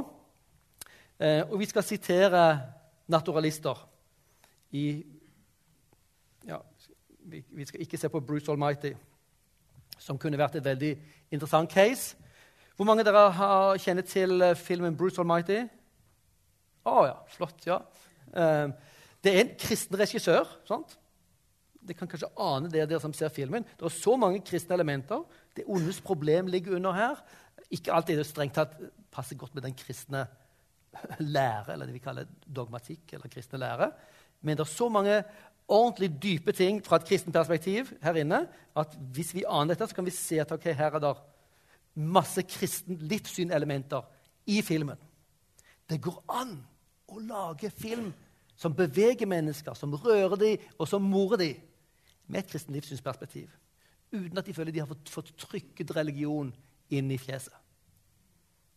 Eh, og vi skal sitere naturalister i ja, vi, vi, skal ikke se på Bruce Almighty, som kunne vært et veldig interessant case. Hvor mange av dere har, kjenner til eh, filmen Bruce Almighty? Å oh, ja, flott. ja. Eh, det er en kristen regissør. sant? Det kan kanskje ane det, dere som ser filmen. Det er så mange kristne elementer. Det ondes problem ligger under her. Ikke alltid det strengt tatt passer godt med den kristne lære, eller det vi kaller dogmatikk eller kristne lære. Men det er så mange ordentlig dype ting fra et kristent perspektiv her inne at hvis vi aner dette, så kan vi se at okay, her er det masse kristen livssynelementer i filmen. Det går an å lage film som beveger mennesker, som rører dem, og som morer dem, med et kristent livssynsperspektiv. uten at de føler de har fått, fått trykket religion inn i fjeset.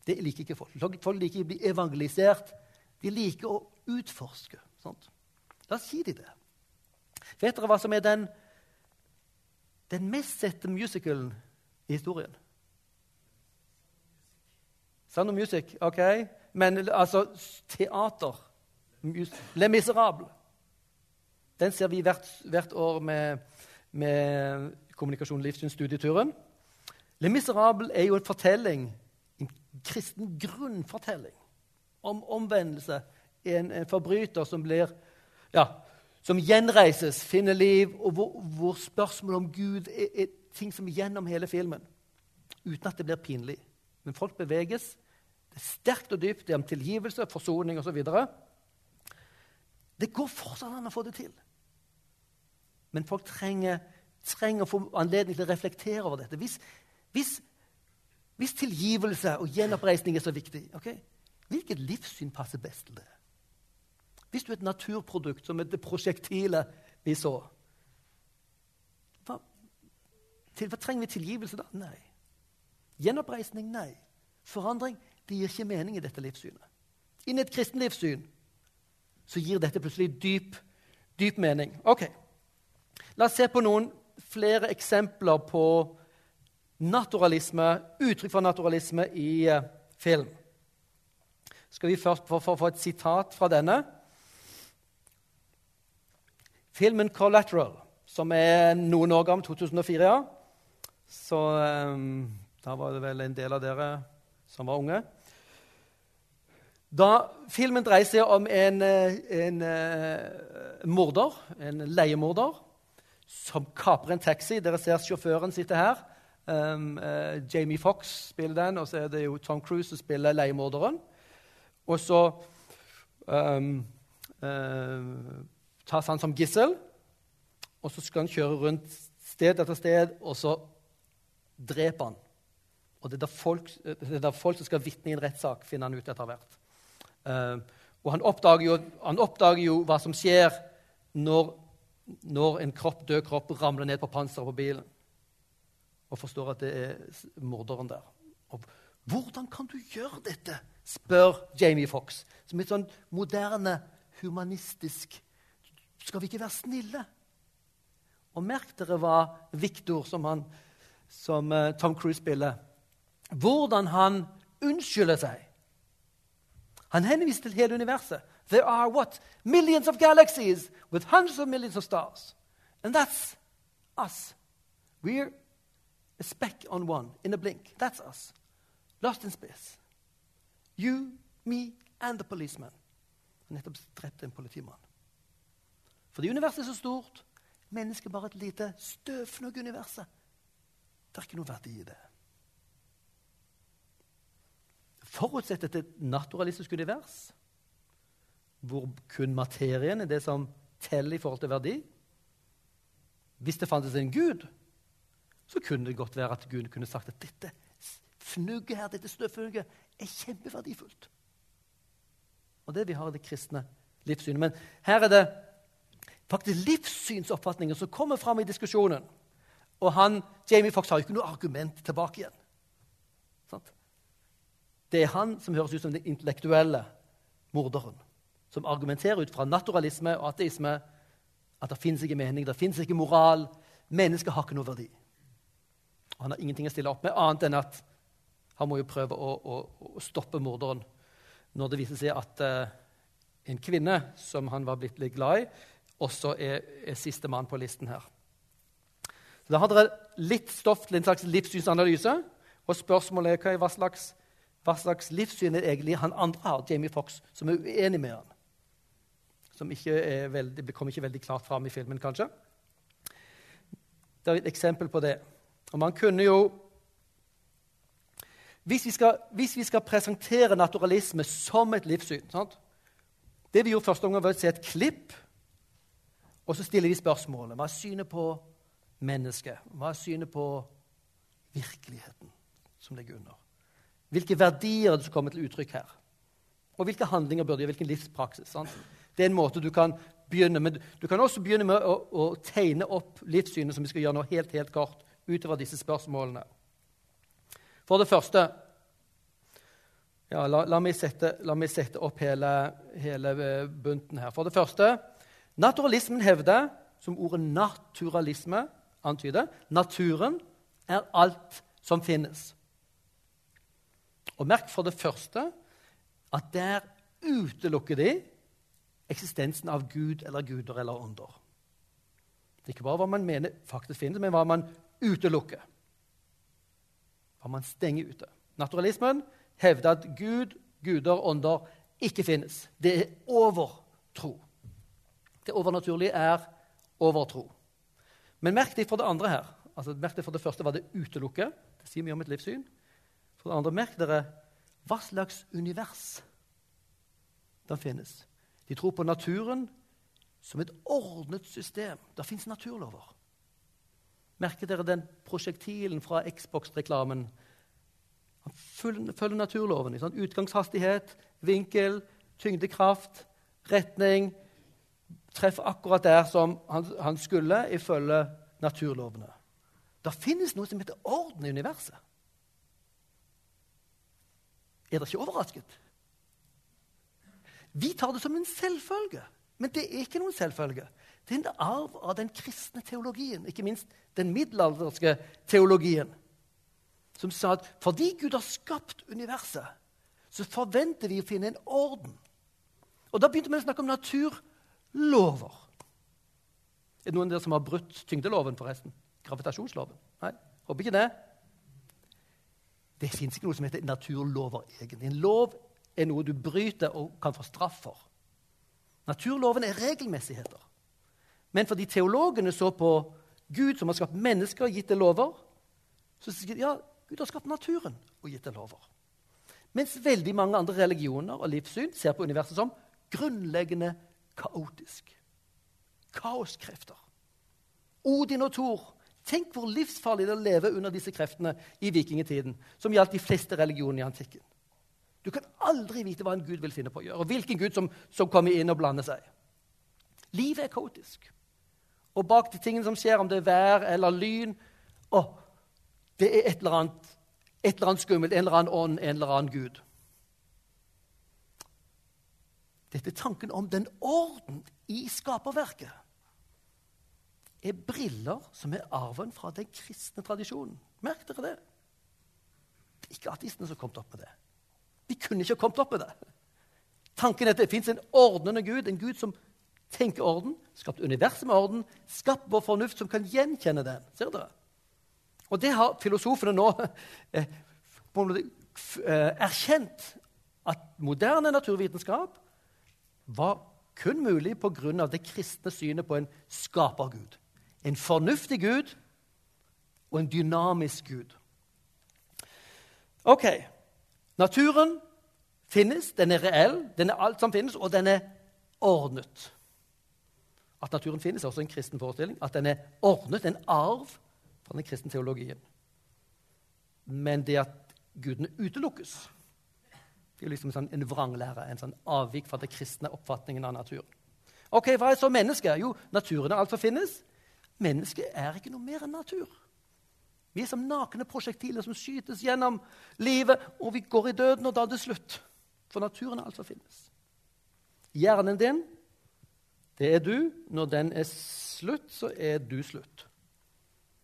Det liker ikke folk. Folk liker å bli evangelisert. De liker å utforske. Sant? La oss si de det. Vet dere hva som er den, den mest sette musicalen i historien? Sound of Music, OK? Men altså teater. Le Miserable. Den ser vi hvert, hvert år med, med Kommunikasjon livssynsstudieturen. Le Miserable er jo en fortelling, en kristen grunnfortelling om omvendelse. En, en forbryter som blir ja, som gjenreises, finner liv, og hvor, hvor spørsmålet om Gud er, er, ting som er gjennom hele filmen. Uten at det blir pinlig. Men folk beveges. Det er sterkt og dypt. Det er om tilgivelse, forsoning osv. Det går fortsatt an å få det til. Men folk trenger, trenger, å få anledning til å reflektere over dette. Hvis, hvis, hvis tilgivelse og gjenoppreisning er så viktig, okay? hvilket livssyn passer best til det? Hvis du er et naturprodukt som er det prosjektilet vi så hva, til, hva trenger vi tilgivelse da? Nei. Gjenoppreisning? Nei. Forandring? Det gir ikke mening i dette livssynet. Inni et kristen livssyn så gir dette plutselig dyp, dyp mening. Ok, La oss se på noen flere eksempler på naturalisme, uttrykk for naturalisme i uh, film. Skal vi først få, et sitat fra denne? Filmen 'Collateral', som er noen år gammel, 2004. ja. Så um, da var det vel en del av dere som var unge. Da Filmen dreier seg om en, eh, en, en morder, en leiemorder, som kaprer en taxi. Dere ser sjåføren sitte her. Um, uh, Jamie Fox spiller den, og så er det jo Tom Cruise som spiller leiemorderen. Og så um, uh, tas han som gissel, og så skal han kjøre rundt sted etter sted, og så dreper han. Og det er da folk, folk som skal vitne i en rettssak, finner han ut etter hvert. Uh, og han oppdager, jo, han oppdager, jo, hva som skjer når når en kropp, død kropp ramler ned på panseret på bilen, og forstår at det er morderen der. Og hvordan kan du gjøre dette? spør Jamie Fox, som er sånn moderne, humanistisk Skal vi ikke være snille? Og merk dere hva Victor, som, han, som uh, Tom Cruise spiller, hvordan han unnskylder seg. Han henviser til hele universet. There are what? Millions of galaxies with hundreds of millions of stars. And that's us. We're a speck on one in a blink. That's us. Lost in space. You, me and the policeman. Nettopp drepte en politimann. Fordi universet er så stort. Mennesket bare et lite støvfnugg universet. Det er ikke noe verdi i det. Forutsett et naturalistisk univers hvor kun materien er det som teller i forhold til verdi. Hvis det fantes en gud, så kunne det godt være at Gud kunne sagt at dette fnugget her, dette snøfnugget er kjempeverdifullt. Og det vi har i det kristne livssynet. Men her er det faktisk livssynsoppfatninger som kommer fram i diskusjonen. Og han, Jamie Fox har jo ikke noe argument tilbake igjen. Det er han som høres ut som den intellektuelle morderen som argumenterer ut fra naturalisme og ateisme at det fins ikke mening, det fins ikke moral. Mennesket har ikke noe verdi. Han har ingenting å stille opp med, annet enn at han må jo prøve å, å, å stoppe morderen når det viser seg at uh, en kvinne som han var blitt litt glad i, også er, er sistemann på listen her. Så Da har dere litt stoff til en slags livssynsanalyse. Og spørsmålet er hva slags, hva slags livssyn er egentlig han andre har, Jamie Fox, som er uenig med han som ikke veldig, kommer ikke veldig klart fram i filmen, kanskje. Det er et eksempel på det. Og man kunne jo Hvis vi skal, hvis vi skal presentere naturalisme som et livssyn sant? Det vi gjorde første gang, var å se et klipp, og så stiller vi spørsmålet. Hva er synet på mennesket? Hva er synet på virkeligheten som ligger under? Hvilke verdier er det som kommer til uttrykk her? Og hvilke handlinger burde gjøre? Hvilken livspraksis? Sant? Det er en måte du kan begynne med. Du kan også begynne med å, å tegne opp livssynet, som vi skal gjøre nå helt, helt kort, utover disse spørsmålene. For det første ja, la, la, meg sette, la, meg sette, opp hele, hele, eh, bunten her. For det første naturalismen hevder, som ordet naturalisme antyder, naturen er alt som finnes. Og merk for det første at der utelukker de eksistensen av Gud eller guder eller ånder. Er ikke bare hva man mener faktisk finnes, men hva man utelukker. Hva man stenger ute. Naturalismen hevder at Gud, guder, ånder ikke finnes. Det er overtro. Det overnaturlige er overtro. Men merk deg for det andre her. Altså, merk deg for det første hva det utelukker. Det sier mye om et livssyn. For det andre, merk dere hva slags univers det finnes. De tror på naturen som et ordnet system. Det fins naturlover. Merker dere den prosjektilen fra Xbox-reklamen? Han følger naturloven. Sånn utgangshastighet, vinkel, tyngdekraft, retning. Treffer akkurat der som han, han skulle ifølge naturlovene. Det finnes noe som heter orden i universet. Er dere ikke overrasket? Vi tar det som en selvfølge, men det er ikke noen selvfølge. Det er en arv av den kristne teologien, ikke minst den middelalderske teologien, som sa at fordi Gud har skapt universet, så forventer vi å finne en orden. Og Da begynte vi å snakke om naturlover. Er det noen av dere som har brutt tyngdeloven, forresten? Gravitasjonsloven? Nei, håper ikke det. Det fins ikke noe som heter naturlover egentlig. En lov er noe du bryter og kan få straff for. Naturloven er regelmessigheter. Men fordi teologene så på Gud som har skapt mennesker og gitt det lover, så sier de ja, Gud har skapt naturen og gitt det lover. Mens veldig mange andre religioner og livssyn ser på universet som grunnleggende kaotisk. Kaoskrefter. Odin og Thor Tenk hvor livsfarlig det er å leve under disse kreftene i vikingtiden, som gjaldt de fleste religionene i antikken. Du kan aldri vite hva en gud vil finne på å gjøre, og hvilken gud som, som kommer inn og blander seg. Livet er kaotisk. Og bak de tingene som skjer, om det er vær eller lyn å, Det er et eller, annet, et eller annet skummelt, en eller annen ånd, en eller annen gud. Dette er tanken om den orden i skaperverket er briller som er arven fra den kristne tradisjonen. Merk dere det. Det er ikke ateistene som har kommet opp med det. De kunne ikke ha kommet opp med det. Tanken er at det fins en ordnende Gud, en Gud som tenker orden, skapt universet med orden, skapt vår fornuft som kan gjenkjenne den. Ser dere? Og det har filosofene nå [laughs] eh, eh, erkjent at moderne naturvitenskap var kun mulig pga. det kristne synet på en skapergud en fornuftig Gud og en dynamisk Gud. Ok, naturen finnes, den er reell, den er alt som finnes, og den er ordnet. At naturen finnes, er også en kristen forestilling. At den er ordnet, en arv fra den kristne teologien. Men det at gudene utelukkes, det er liksom sånn en vranglære, en sånn avvik fra den kristne oppfatningen av naturen. Ok, Hva er så mennesket? Jo, naturen er alt som finnes. Mennesket er ikke noe mer enn natur. Vi er som nakne prosjektiler som skytes gjennom livet, og vi går i døden, og da er det slutt. For naturen er alt som finnes. Hjernen din, det er du. Når den er slutt, så er du slutt.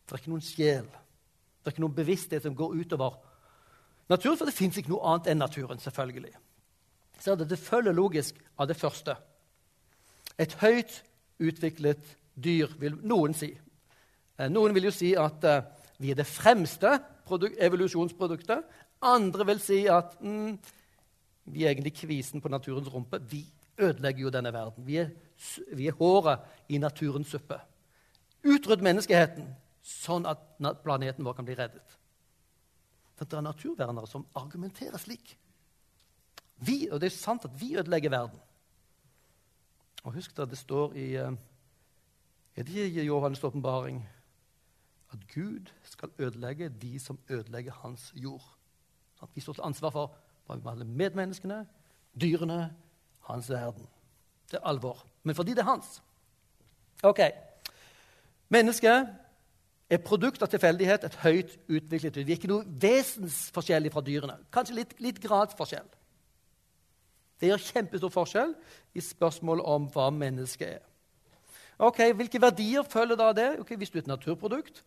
Det er ikke noen sjel. Det er ikke noen bevissthet som går utover naturen, for det fins ikke noe annet enn naturen, selvfølgelig. Så det, det følger logisk av det første. Et høyt utviklet dyr, vil noen si. Eh, noen vil jo si at uh, vi er det fremste evolusjonsproduktet. Andre vil si at mm, vi er egentlig kvisen på naturens rumpe. Vi ødelegger jo denne verden. Vi er, vi er håret i naturens suppe. Utrydd menneskeheten, sånn at planeten vår kan bli reddet. Det er naturvernere som argumenterer slik. Vi, og det er sant at vi ødelegger verden. Og Husk at det står i uh, er det ikke Johannes' åpenbaring at Gud skal ødelegge de som ødelegger hans jord? At vi står til ansvar for alle medmenneskene, dyrene, hans verden. Det er alvor. Men fordi det er hans. Ok. Mennesket er produkt av tilfeldighet et høyt utviklet. Vi er ikke noe vesensforskjellig fra dyrene. Kanskje litt, litt gradsforskjell. Det gjør kjempestor forskjell i spørsmålet om hva mennesket er. Ok, Hvilke verdier følger da det? Okay, Hvis du er et naturprodukt,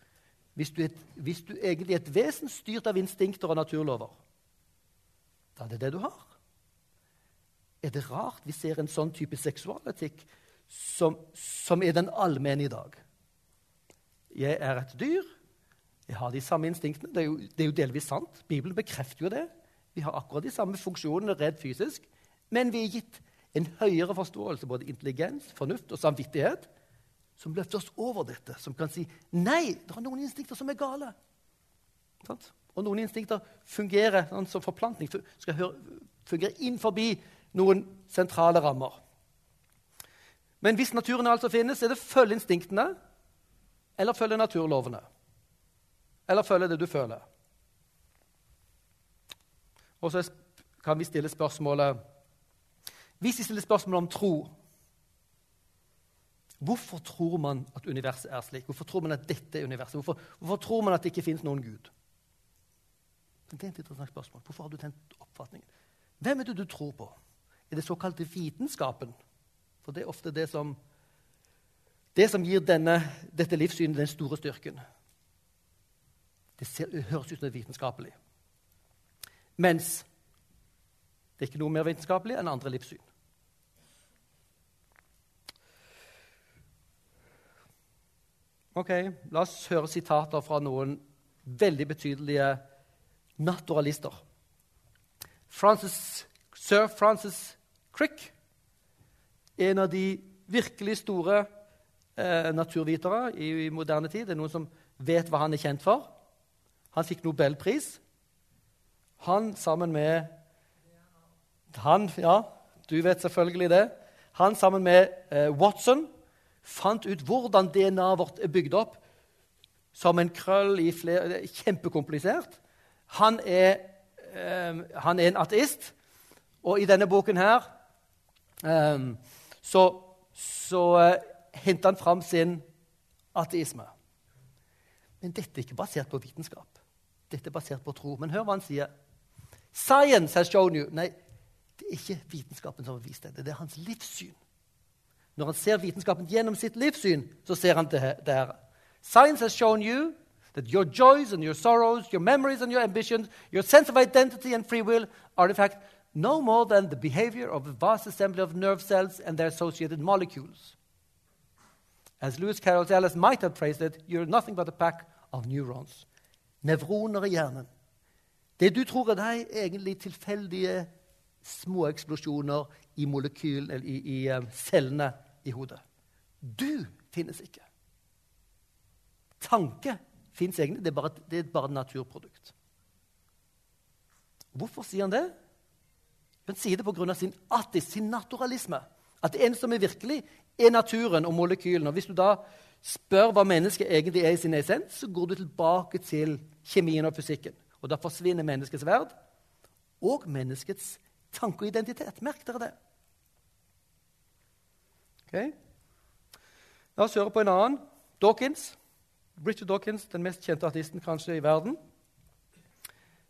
hvis du, er, hvis du egentlig er et vesen styrt av instinkter og naturlover, da er det det du har. Er det rart vi ser en sånn type seksualetikk som, som er den allmenne i dag? Jeg er et dyr. Jeg har de samme instinktene. Det er, jo, det er, jo, delvis sant. Bibelen bekrefter jo det. Vi har akkurat de samme funksjonene redd fysisk. Men vi er gitt en høyere forståelse, både intelligens, fornuft og samvittighet, som løfter oss over dette, som kan si nei, det er noen instinkter som er gale. Og noen instinkter fungerer sånn som forplantning, skal fungere inn forbi noen sentrale rammer. Men hvis naturen altså finnes, er det følge instinktene eller følge naturlovene? Eller følge det du føler? Og så kan vi stille spørsmålet Hvis vi stiller spørsmål om tro Hvorfor tror man at universet er slik? Hvorfor tror man at dette er universet? Hvorfor, hvorfor tror man at det ikke fins noen Gud? Det er et interessant spørsmål. Hvorfor har du den oppfatningen? Hvem er det du tror på? Er det såkalte vitenskapen? For det er ofte det som det som gir denne, dette livssynet den store styrken. Det, ser, det høres ut som det er vitenskapelig. Mens det er ikke noe mer vitenskapelig enn andre livssyn. Ok, La oss høre sitater fra noen veldig betydelige naturalister. Francis, Sir Francis Crick, en av de virkelig store eh, naturvitere i, i, moderne tid. Det er noen som vet hva han er kjent for. Han fikk nobelpris. Han sammen med Han, ja, du vet selvfølgelig det. Han sammen med eh, Watson fant ut hvordan DNA-et vårt er bygd opp som en krøll i flere Det er kjempekomplisert. Han er, eh, han er en ateist, og i denne boken her så, så eh, henter han fram sin ateisme. Men dette er ikke basert på vitenskap. Dette er basert på tro. Men hør hva han sier. Science has shown you Nei, det er ikke vitenskapen som har vist det. Det er hans livssyn. Når han ser vitenskapen gjennom sitt livssyn, så ser han det her. Science has shown you that your joys and your sorrows, your memories and your ambitions, your sense of identity and free will are in fact no more than the behavior of a vast assembly of nerve cells and their associated molecules. As Lewis Carroll Ellis might have phrased it, you're nothing but a pack of neurons. Nevroner i hjernen. Det du tror er deg, egentlig tilfeldige små eksplosjoner i molekyl, eller i, i um, cellene i hodet. Du finnes ikke. Tanke fins egentlig. Det er, bare, det er bare et naturprodukt. Hvorfor sier han det? Han sier det pga. sin atis, sin naturalisme. At det eneste som er virkelig, er naturen og molekylene. Og Hvis du da spør hva mennesket egentlig er i sin essens, så går du tilbake til kjemien og fysikken. Og da forsvinner menneskets verd og menneskets tanke og identitet. Merk dere det. Okay. La oss høre på en annen. Dawkins. Richard Dawkins, den mest kjente artisten kanskje i verden.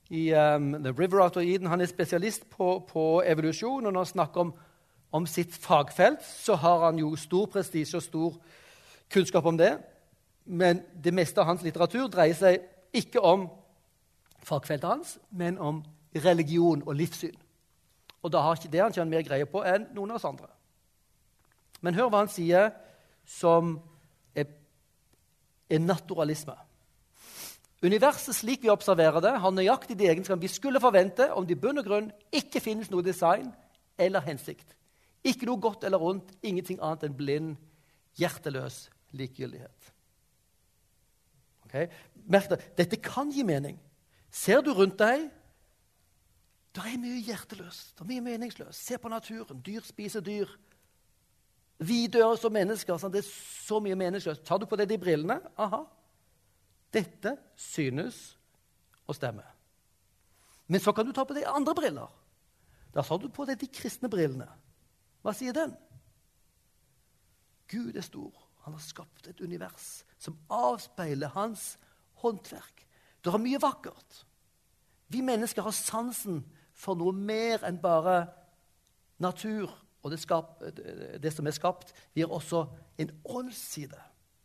I um, The River Out of Eden. Han er spesialist på, på evolusjon. og når han snakker om om sitt fagfelt, så har han jo stor prestisje og stor kunnskap om det. Men det meste av hans litteratur dreier seg ikke om fagfeltet hans, men om religion og livssyn. Og da har ikke det han ikke mer greie på enn noen av oss andre. Men hør hva han sier som er, er naturalisme. Universet slik vi observerer det, har nøyaktig de egenskapene vi skulle forvente om det i bunn og grunn ikke finnes noe design eller hensikt. Ikke noe godt eller ondt, ingenting annet enn blind, hjerteløs likegyldighet. Okay? Merk det, dette kan gi mening. Ser du rundt deg Det er mye hjerteløst, det er mye meningsløst. Se på naturen. Dyr spiser dyr. Vi dør som mennesker. Sånn, det er så mye meningsløst. Tar du på deg de brillene aha, dette synes å stemme. Men så kan du ta på deg andre briller. Da tar du på deg de kristne brillene. Hva sier den? Gud er stor. Han har skapt et univers som avspeiler hans håndverk. Det er mye vakkert. Vi mennesker har sansen for noe mer enn bare natur og det, skap, det som er skapt. Vi har også en åndsside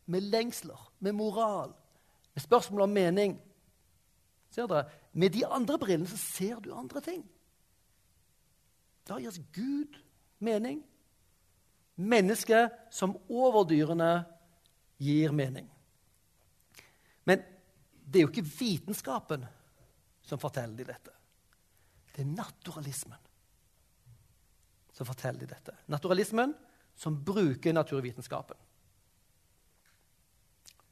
med lengsler, med moral, med spørsmål om mening. Ser dere? Med de andre brillene så ser du andre ting. Da gir Gud mening. Mennesket som overdyrene gir mening. Men det er jo ikke vitenskapen som forteller de dette. Det er naturalismen som forteller de dette. Naturalismen som bruker naturvitenskapen.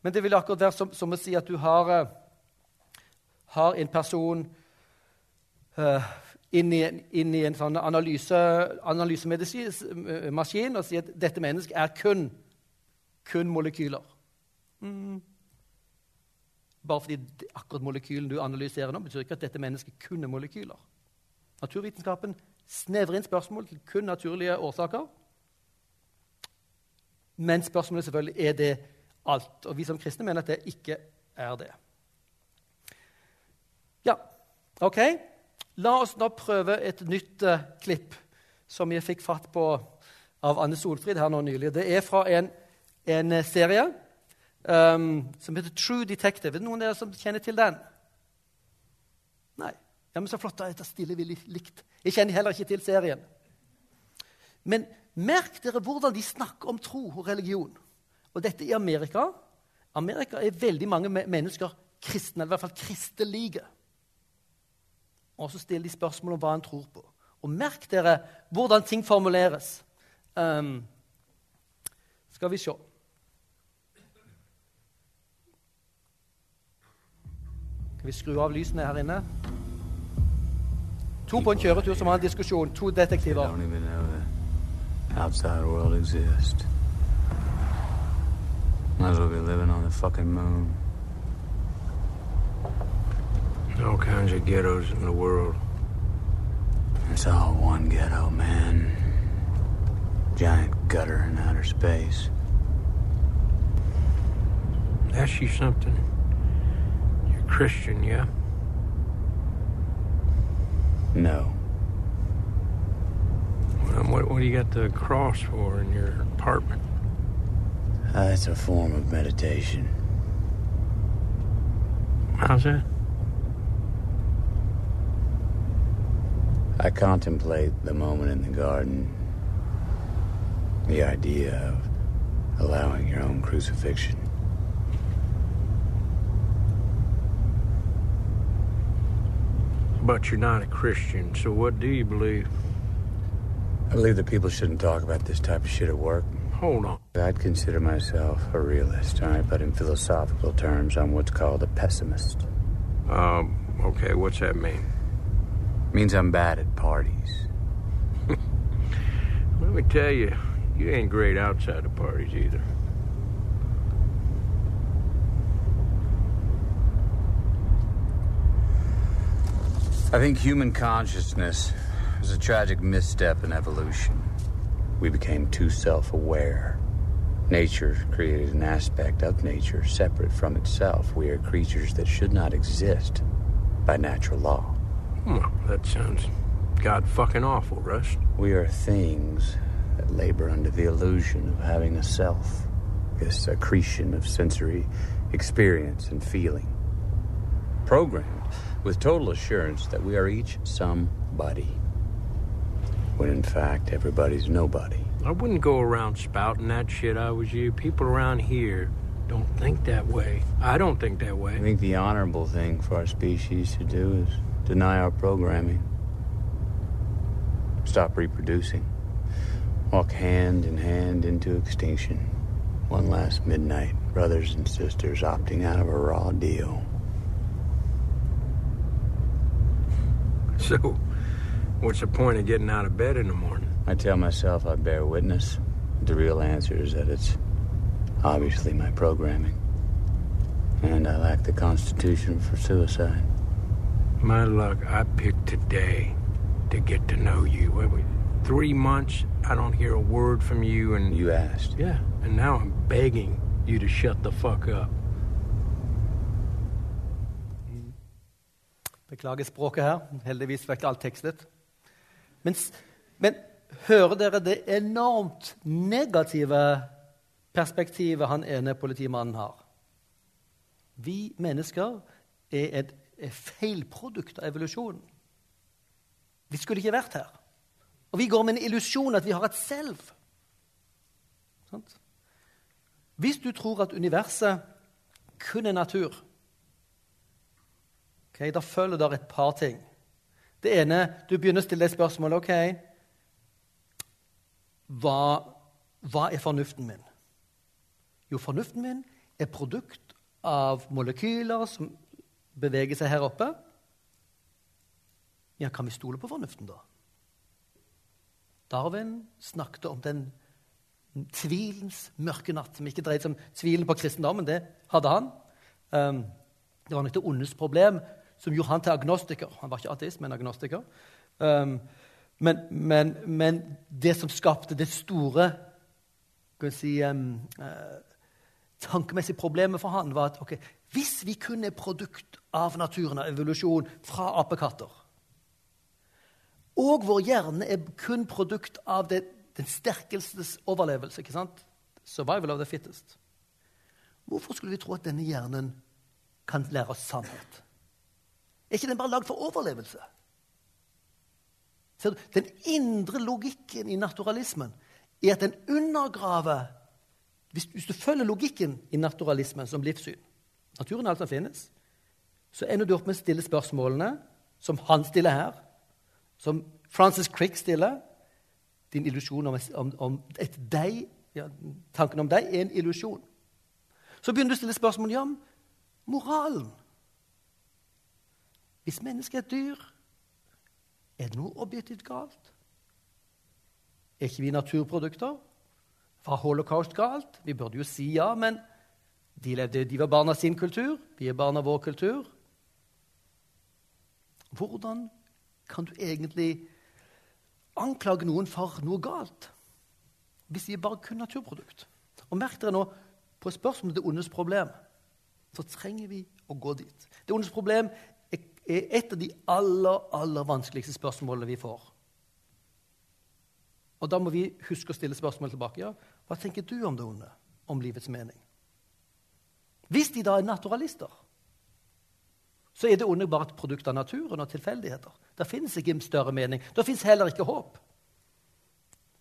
Men det vil akkurat være som, som å si at du har, uh, har en person uh, inn, i, inn i en sånn analyse, analysemaskin og sier at dette mennesket er kun, kun molekyler. Mm. Bare fordi akkurat molekylen du analyserer nå, betyr ikke at dette mennesket kun er molekyler. Naturvitenskapen snevrer inn spørsmål til kun naturlige årsaker. Men spørsmålet selvfølgelig er det alt. Og vi som kristne mener at det ikke er det. Ja, OK. La oss nå prøve et nytt uh, klipp som jeg fikk fatt på av Anne Solfrid her nå nylig. Det er fra en, en serie um, som heter True Detective. Er det noen av dere som kjenner til den? Nei. Ja, men Så flott. Da stiller vi likt. Jeg kjenner heller ikke til serien. Men merk dere hvordan de snakker om tro og religion. Og dette i Amerika. Amerika er veldig mange mennesker kristne, eller i hvert fall kristelige. Og så stiller de spørsmål om hva en tror på. Og merk dere hvordan ting formuleres. Um, skal vi se Skal vi skru av lysene her inne? To på en kjøretur som har en diskusjon. To detektiver. Might as well be living on the fucking moon. All kinds of ghettos in the world. It's all one ghetto, man. Giant gutter in outer space. Ask you something. You're Christian, yeah? No. Well, what, what do you got the cross for in your apartment? Uh, it's a form of meditation. How's that? I contemplate the moment in the garden, the idea of allowing your own crucifixion. But you're not a Christian, so what do you believe? I believe that people shouldn't talk about this type of shit at work. Hold on. I'd consider myself a realist, all right? But in philosophical terms, I'm what's called a pessimist. Um, okay, what's that mean? means I'm bad at parties. [laughs] Let me tell you, you ain't great outside of parties either. I think human consciousness was a tragic misstep in evolution. We became too self aware. Nature created an aspect of nature separate from itself. We are creatures that should not exist by natural law. Well, that sounds god fucking awful, Russ. We are things that labor under the illusion of having a self, this accretion of sensory experience and feeling. Programmed with total assurance that we are each somebody, when in fact everybody's nobody. I wouldn't go around spouting that shit I was you. People around here don't think that way. I don't think that way. I think the honorable thing for our species to do is deny our programming, stop reproducing, walk hand in hand into extinction. One last midnight, brothers and sisters opting out of a raw deal. [laughs] So, what's the point of getting out of bed in the morning? I tell myself I bear witness. The real answer is that it's obviously my programming. And I lack the constitution for suicide. My luck, I picked today to get to know you. What, we- three months, I don't hear a word from you, and You asked. yeah, And now I'm begging you to shut the fuck up. Beklager språket her. Heldigvis var ikke alt tekstet. Men, men hører dere det enormt negative perspektivet han ene politimannen har? Vi mennesker er et feilprodukt av evolusjonen. Vi skulle ikke vært her. Og vi går med en illusjon at vi har et selv. Sant? Hvis du tror at universet kun er natur, okay, da følger det et par ting. Det ene, Du begynner å stille deg spørsmålet ok, hva, hva er fornuften min? Jo, fornuften min er produkt av molekyler som beveger seg her oppe. Ja, kan vi stole på fornuften, da? Darwin snakket om den tvilens mørke natt, som ikke dreide seg om tvilen på kristendommen. Det hadde han. Um, det var nok det ondes problem som gjorde han til agnostiker. Han var ikke ateist, men agnostiker. Um, men, men, men, det som skapte det store si, um, uh, tankemessige problemet for han, var at okay, hvis vi kun er produkt av naturen, av evolusjon, fra apekatter Og vår hjerne er kun produkt av det, den sterkestes overlevelse. ikke sant? Survival of the fittest. Hvorfor skulle vi tro at denne hjernen kan lære oss sannhet? Er ikke den bare lagd for overlevelse? Så den indre logikken i naturalismen er at den undergraver hvis, hvis, du følger logikken i naturalismen som livssyn Naturen er alt som finnes så ender du opp med å stille spørsmålene som han stiller her, som Francis Crick stiller. Din illusjon om, om, om et deg, ja, Tanken om deg er en illusjon. Så begynner du å stille spørsmål om moralen. Hvis mennesket er et dyr, er det noe objektivt galt? Er ikke vi naturprodukter? Var holocaust galt? Vi burde jo si ja, men de, levde, de var barn av sin kultur. Vi er barn av vår kultur. Hvordan kan du egentlig anklage noen for noe galt hvis de bare kun naturprodukt? Og Merk dere nå på spørsmålet det ondes problem. Så trenger vi å gå dit. Det ondes problem er et av de aller, aller vanskeligste spørsmålene vi får. Og Da må vi huske å stille spørsmålet tilbake. Ja, hva tenker du om det onde? Om livets mening? Hvis de da er naturalister, så er det onde bare et produkt av naturen og tilfeldigheter. Det finnes ikke en større mening. Det fins heller ikke håp.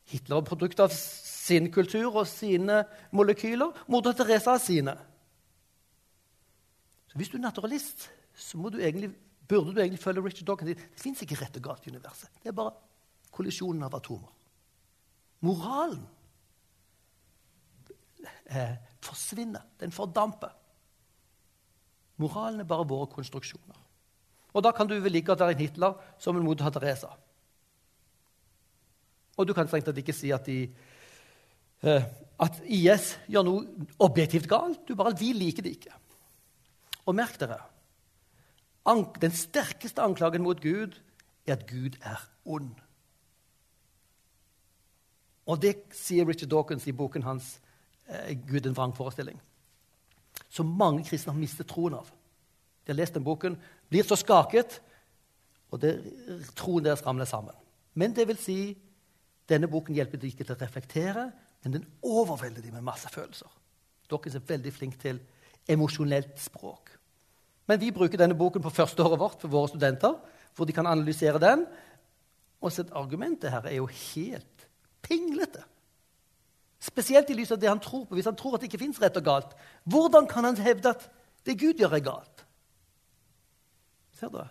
Hitler er produkt av sin kultur og sine molekyler. Moder Teresa er sine. Så Hvis du er naturalist, så må du egentlig, burde du egentlig følge Richard Dawkins. Det fins ikke rett og galt i universet. Det er bare kollisjonen av atomer. Moralen eh, forsvinner. Den fordamper. Moralen er bare våre konstruksjoner. Og da kan du vel like godt være en Hitler som en moder Teresa. Og du kan strengt tatt ikke si at, de, eh, at IS gjør noe objektivt galt. Du bare, Vi liker det ikke. Og merk dere den sterkeste anklagen mot Gud er at Gud er ond. Og det sier Richard Dawkins i boken hans eh, 'Gud en vrangforestilling' som mange kristne har mistet troen av. De har lest den boken, blir så skaket, og det, troen deres ramler sammen. Men det vil si, denne boken hjelper de ikke til å reflektere, men den overvelder de med masse følelser. Dawkins er veldig flink til emosjonelt språk. Men vi bruker denne boken på førsteåret vårt for våre studenter, hvor de kan analysere den. Og så Argumentet her er jo helt pinglete. Spesielt i lys av det han tror på. Hvis han tror at det ikke fins rett og galt, hvordan kan han hevde at det Gud gjør, er galt? Ser du?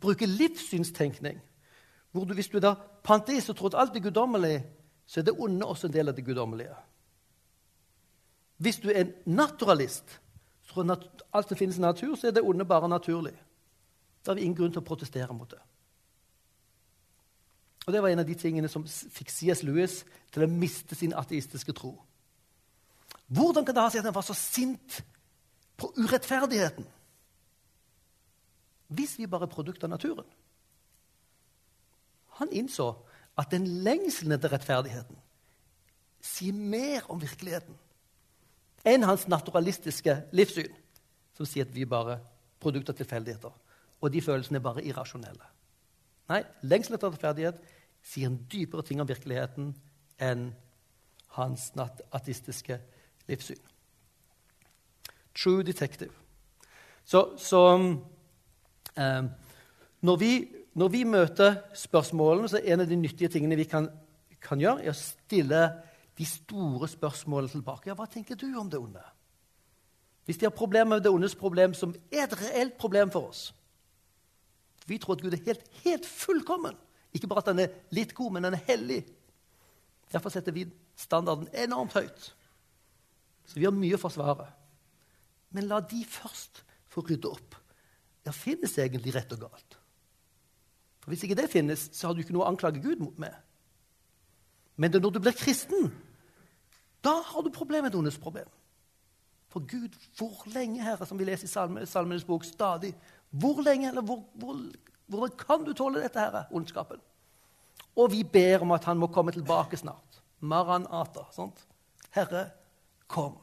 Bruke livssynstenkning. Hvor du, hvis du er panteist og tror at alt er guddommelig, så er det onde også en del av det guddommelige. Hvis du er en naturalist, at alt som finnes i natur, så er det onde bare naturlig. Da har vi ingen grunn til å protestere mot det. Og Det var en av de tingene som fikk C.S. Lewis til å miste sin ateistiske tro. Hvordan kan det ha seg at han var så sint på urettferdigheten? Hvis vi bare er produkt av naturen. Han innså at den lengselen etter rettferdigheten sier mer om virkeligheten enn hans naturalistiske livssyn, som sier at vi er bare produkt av tilfeldigheter. Og de følelsene er bare irrasjonelle. Nei, lengsel etter rettferdighet sier en dypere ting om virkeligheten enn hans ateistiske livssyn. True detective. Så, så um, når, vi, når, vi, møter spørsmålene, så er en av de nyttige tingene vi kan, kan gjøre, er å stille de store spørsmålene tilbake. Ja, hva tenker du om det onde? Hvis de har problemer med det ondes problem, som er et reelt problem for oss Vi tror at Gud er helt, helt fullkommen. Ikke bare at han er litt god, men han er hellig. Derfor setter vi standarden enormt høyt. Så vi har mye å forsvare. Men la de først få rydde opp. Ja, finnes egentlig rett og galt? For Hvis ikke det finnes, så har du ikke noe å anklage Gud med. Men det er når du blir kristen, da har du problemet ondes problem. For Gud, hvor lenge, Herre, som vi leser i Salme, Salmenes bok stadig Hvor lenge, eller hvor, hvor, hvordan kan du tåle dette, Herre, ondskapen? Og vi ber om at han må komme tilbake snart. Maranata. Sant? Herre, kom.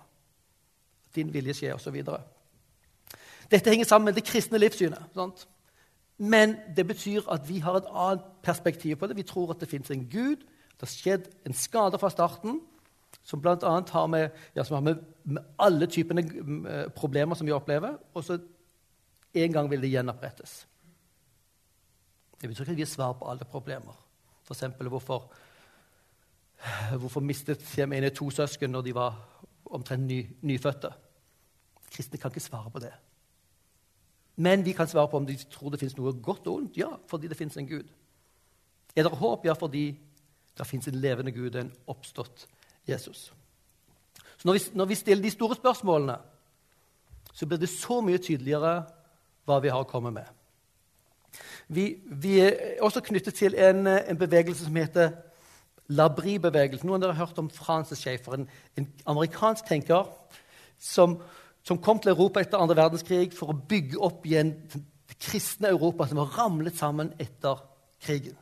Din vilje skjer, osv. Dette henger sammen med det kristne livssynet. Sant? Men det betyr at vi har et annet perspektiv på det. Vi tror at det fins en Gud. Det har skjedd en skade fra starten som bl.a. har med, ja, har med, med alle typene eh, problemer som vi opplever. Og så en gang vil det gjenopprettes. Det betyr ikke at vi har svar på alle problemer. F.eks. Hvorfor, hvorfor mistet Jem to søsken når de var omtrent ny, nyfødte? Kristne kan ikke svare på det. Men vi kan svare på om de tror det fins noe godt og ondt. Ja, fordi det fins en Gud. Er det håp? Ja, fordi det fins en levende Gud, en oppstått Jesus. Så når vi, når vi stiller de store spørsmålene, så blir det så mye tydeligere hva vi har å komme med. Vi, vi er også knyttet til en, en bevegelse som heter Labri-bevegelsen. Noen av dere har hørt om Francis Schaefer, en, en amerikansk tenker som, som, kom til Europa etter andre verdenskrig for å bygge opp igjen det kristne Europa som var ramlet sammen etter krigen.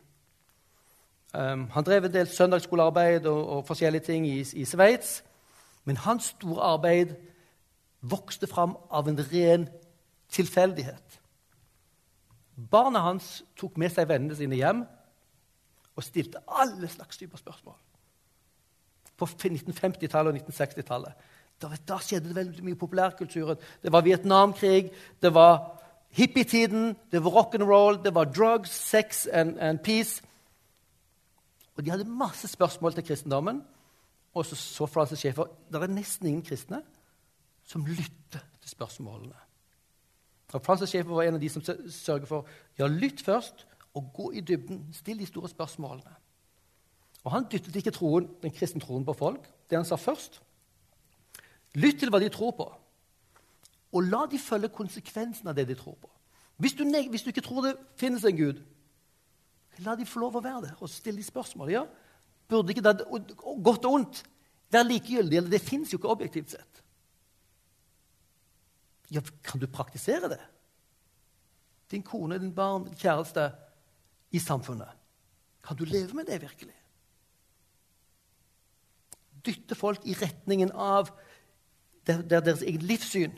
Um, han drev en del søndagsskolearbeid og, og forskjellige ting i, i Sveits. Men hans store arbeid vokste fram av en ren tilfeldighet. Barna hans tok med seg vennene sine hjem og stilte alle slags typer spørsmål. På 1950-tallet og 1960-tallet. Da, da, skjedde det veldig mye i populærkulturen. Det var Vietnamkrig, det var hippietiden, det var rock'n'roll, det var drugs, sex and, and peace. Og De hadde masse spørsmål til kristendommen. Og så så Francis Schaefer det er nesten ingen kristne som lytter til spørsmålene. Og Francis Schaefer var en av de som sørger for ja, lytt først og gå i dybden. Still de store spørsmålene. Og Han dyttet ikke troen, den kristne troen på folk. Det han sa først Lytt til hva de tror på, og la de følge konsekvensen av det de tror på. Hvis du, hvis du ikke tror det finnes en Gud, La de få lov å være der og stille de spørsmål. Ja, burde ikke det, godt og ondt være likegyldig? Eller det fins jo ikke objektivt sett. Ja, kan du praktisere det? Din kone, din barn, din kjæreste i samfunnet. Kan du leve med det virkelig? Dytte folk i retningen av der, der deres eget livssyn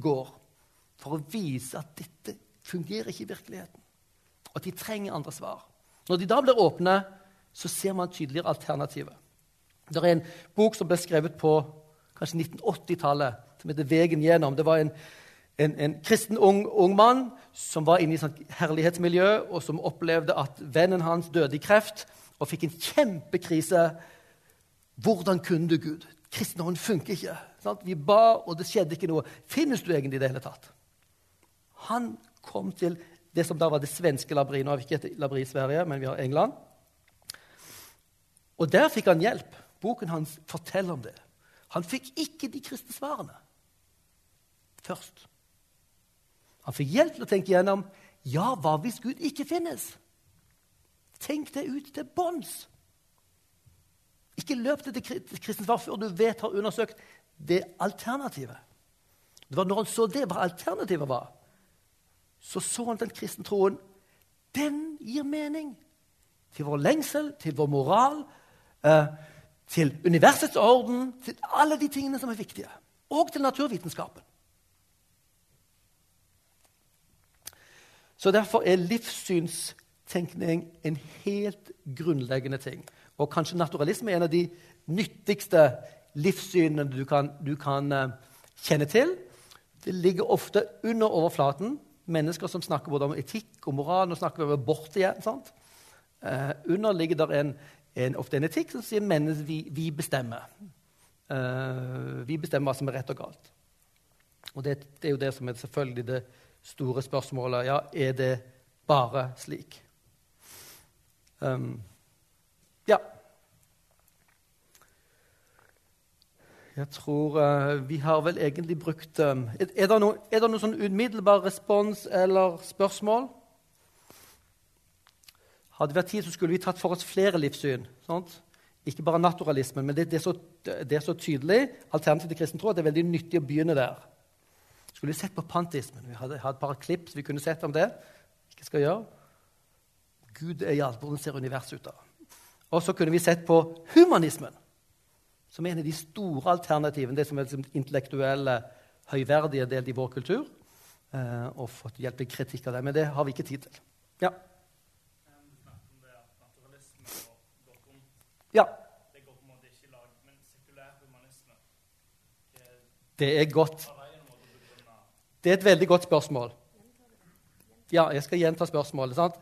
går, for å vise at dette fungerer ikke i virkeligheten at de trenger andre svar. Når de da blir åpne, så ser man tydeligere alternativet. Det er en bok som ble skrevet på kanskje 1980-tallet, som heter 'Vegen gjennom'. Det var en, en, en kristen ung, ung, mann som var inne i et herlighetsmiljø, og som opplevde at vennen hans døde i kreft og fikk en kjempekrise. Hvordan kunne du, Gud? Kristendommen funker ikke. Sant? Vi ba, og det skjedde ikke noe. Finnes du egentlig i det hele tatt? Han kom til det som da var det svenske labri. Nå har vi ikke et labri i Sverige, men vi har England. Og der fikk han hjelp. Boken hans forteller om det. Han fikk ikke de kristne svarene først. Han fikk hjelp til å tenke gjennom ja, hva hvis Gud ikke finnes? Tenk det ut til bunns. Ikke løp til kristne svar før du vet har undersøkt det alternativet. Det var når han så det, hva alternativet var, så så han den kristne troen. Den gir mening til vår lengsel, til vår moral, eh, til universets orden, til alle de tingene som er viktige. Og til naturvitenskapen. Så Derfor er livssynstenkning en helt grunnleggende ting. Og kanskje naturalisme er en av de nyttigste livssynene du kan, du kan uh, kjenne til. Det ligger ofte under overflaten. Mennesker som snakker både om etikk og moral. Nå snakker vi om abort igjen. sant? Eh, under der en, en, ofte en etikk som sier at vi, vi bestemmer. Eh, vi bestemmer hva som er rett og galt. Og det, det, er jo det som er selvfølgelig det store spørsmålet. Ja, er det bare slik? Um, ja. Jeg tror uh, vi har vel egentlig brukt um, Er, er det noen noe sånn umiddelbar respons eller spørsmål? Hadde vi hatt tid, så skulle vi tatt for oss flere livssyn. Sant? Ikke bare naturalismen, men det, det, er så, det, er så, tydelig alternativ til kristen tro at det er veldig nyttig å begynne der. Skulle vi sett på pantismen? Vi hadde hadde et par klipp vi kunne sett om det. Ikke skal gjøre. Gud er i alt. Hvordan ser universet ut da? Og så kunne vi sett på humanismen som er en av de store alternativene, det som er liksom intellektuelle, høyverdige delen i vår kultur, eh, og fått hjelp til kritikk av det. Men det har vi ikke tid til. Ja. Ja. Det er godt. Det er et veldig godt spørsmål. Ja, jeg skal gjenta spørsmålet. Sant?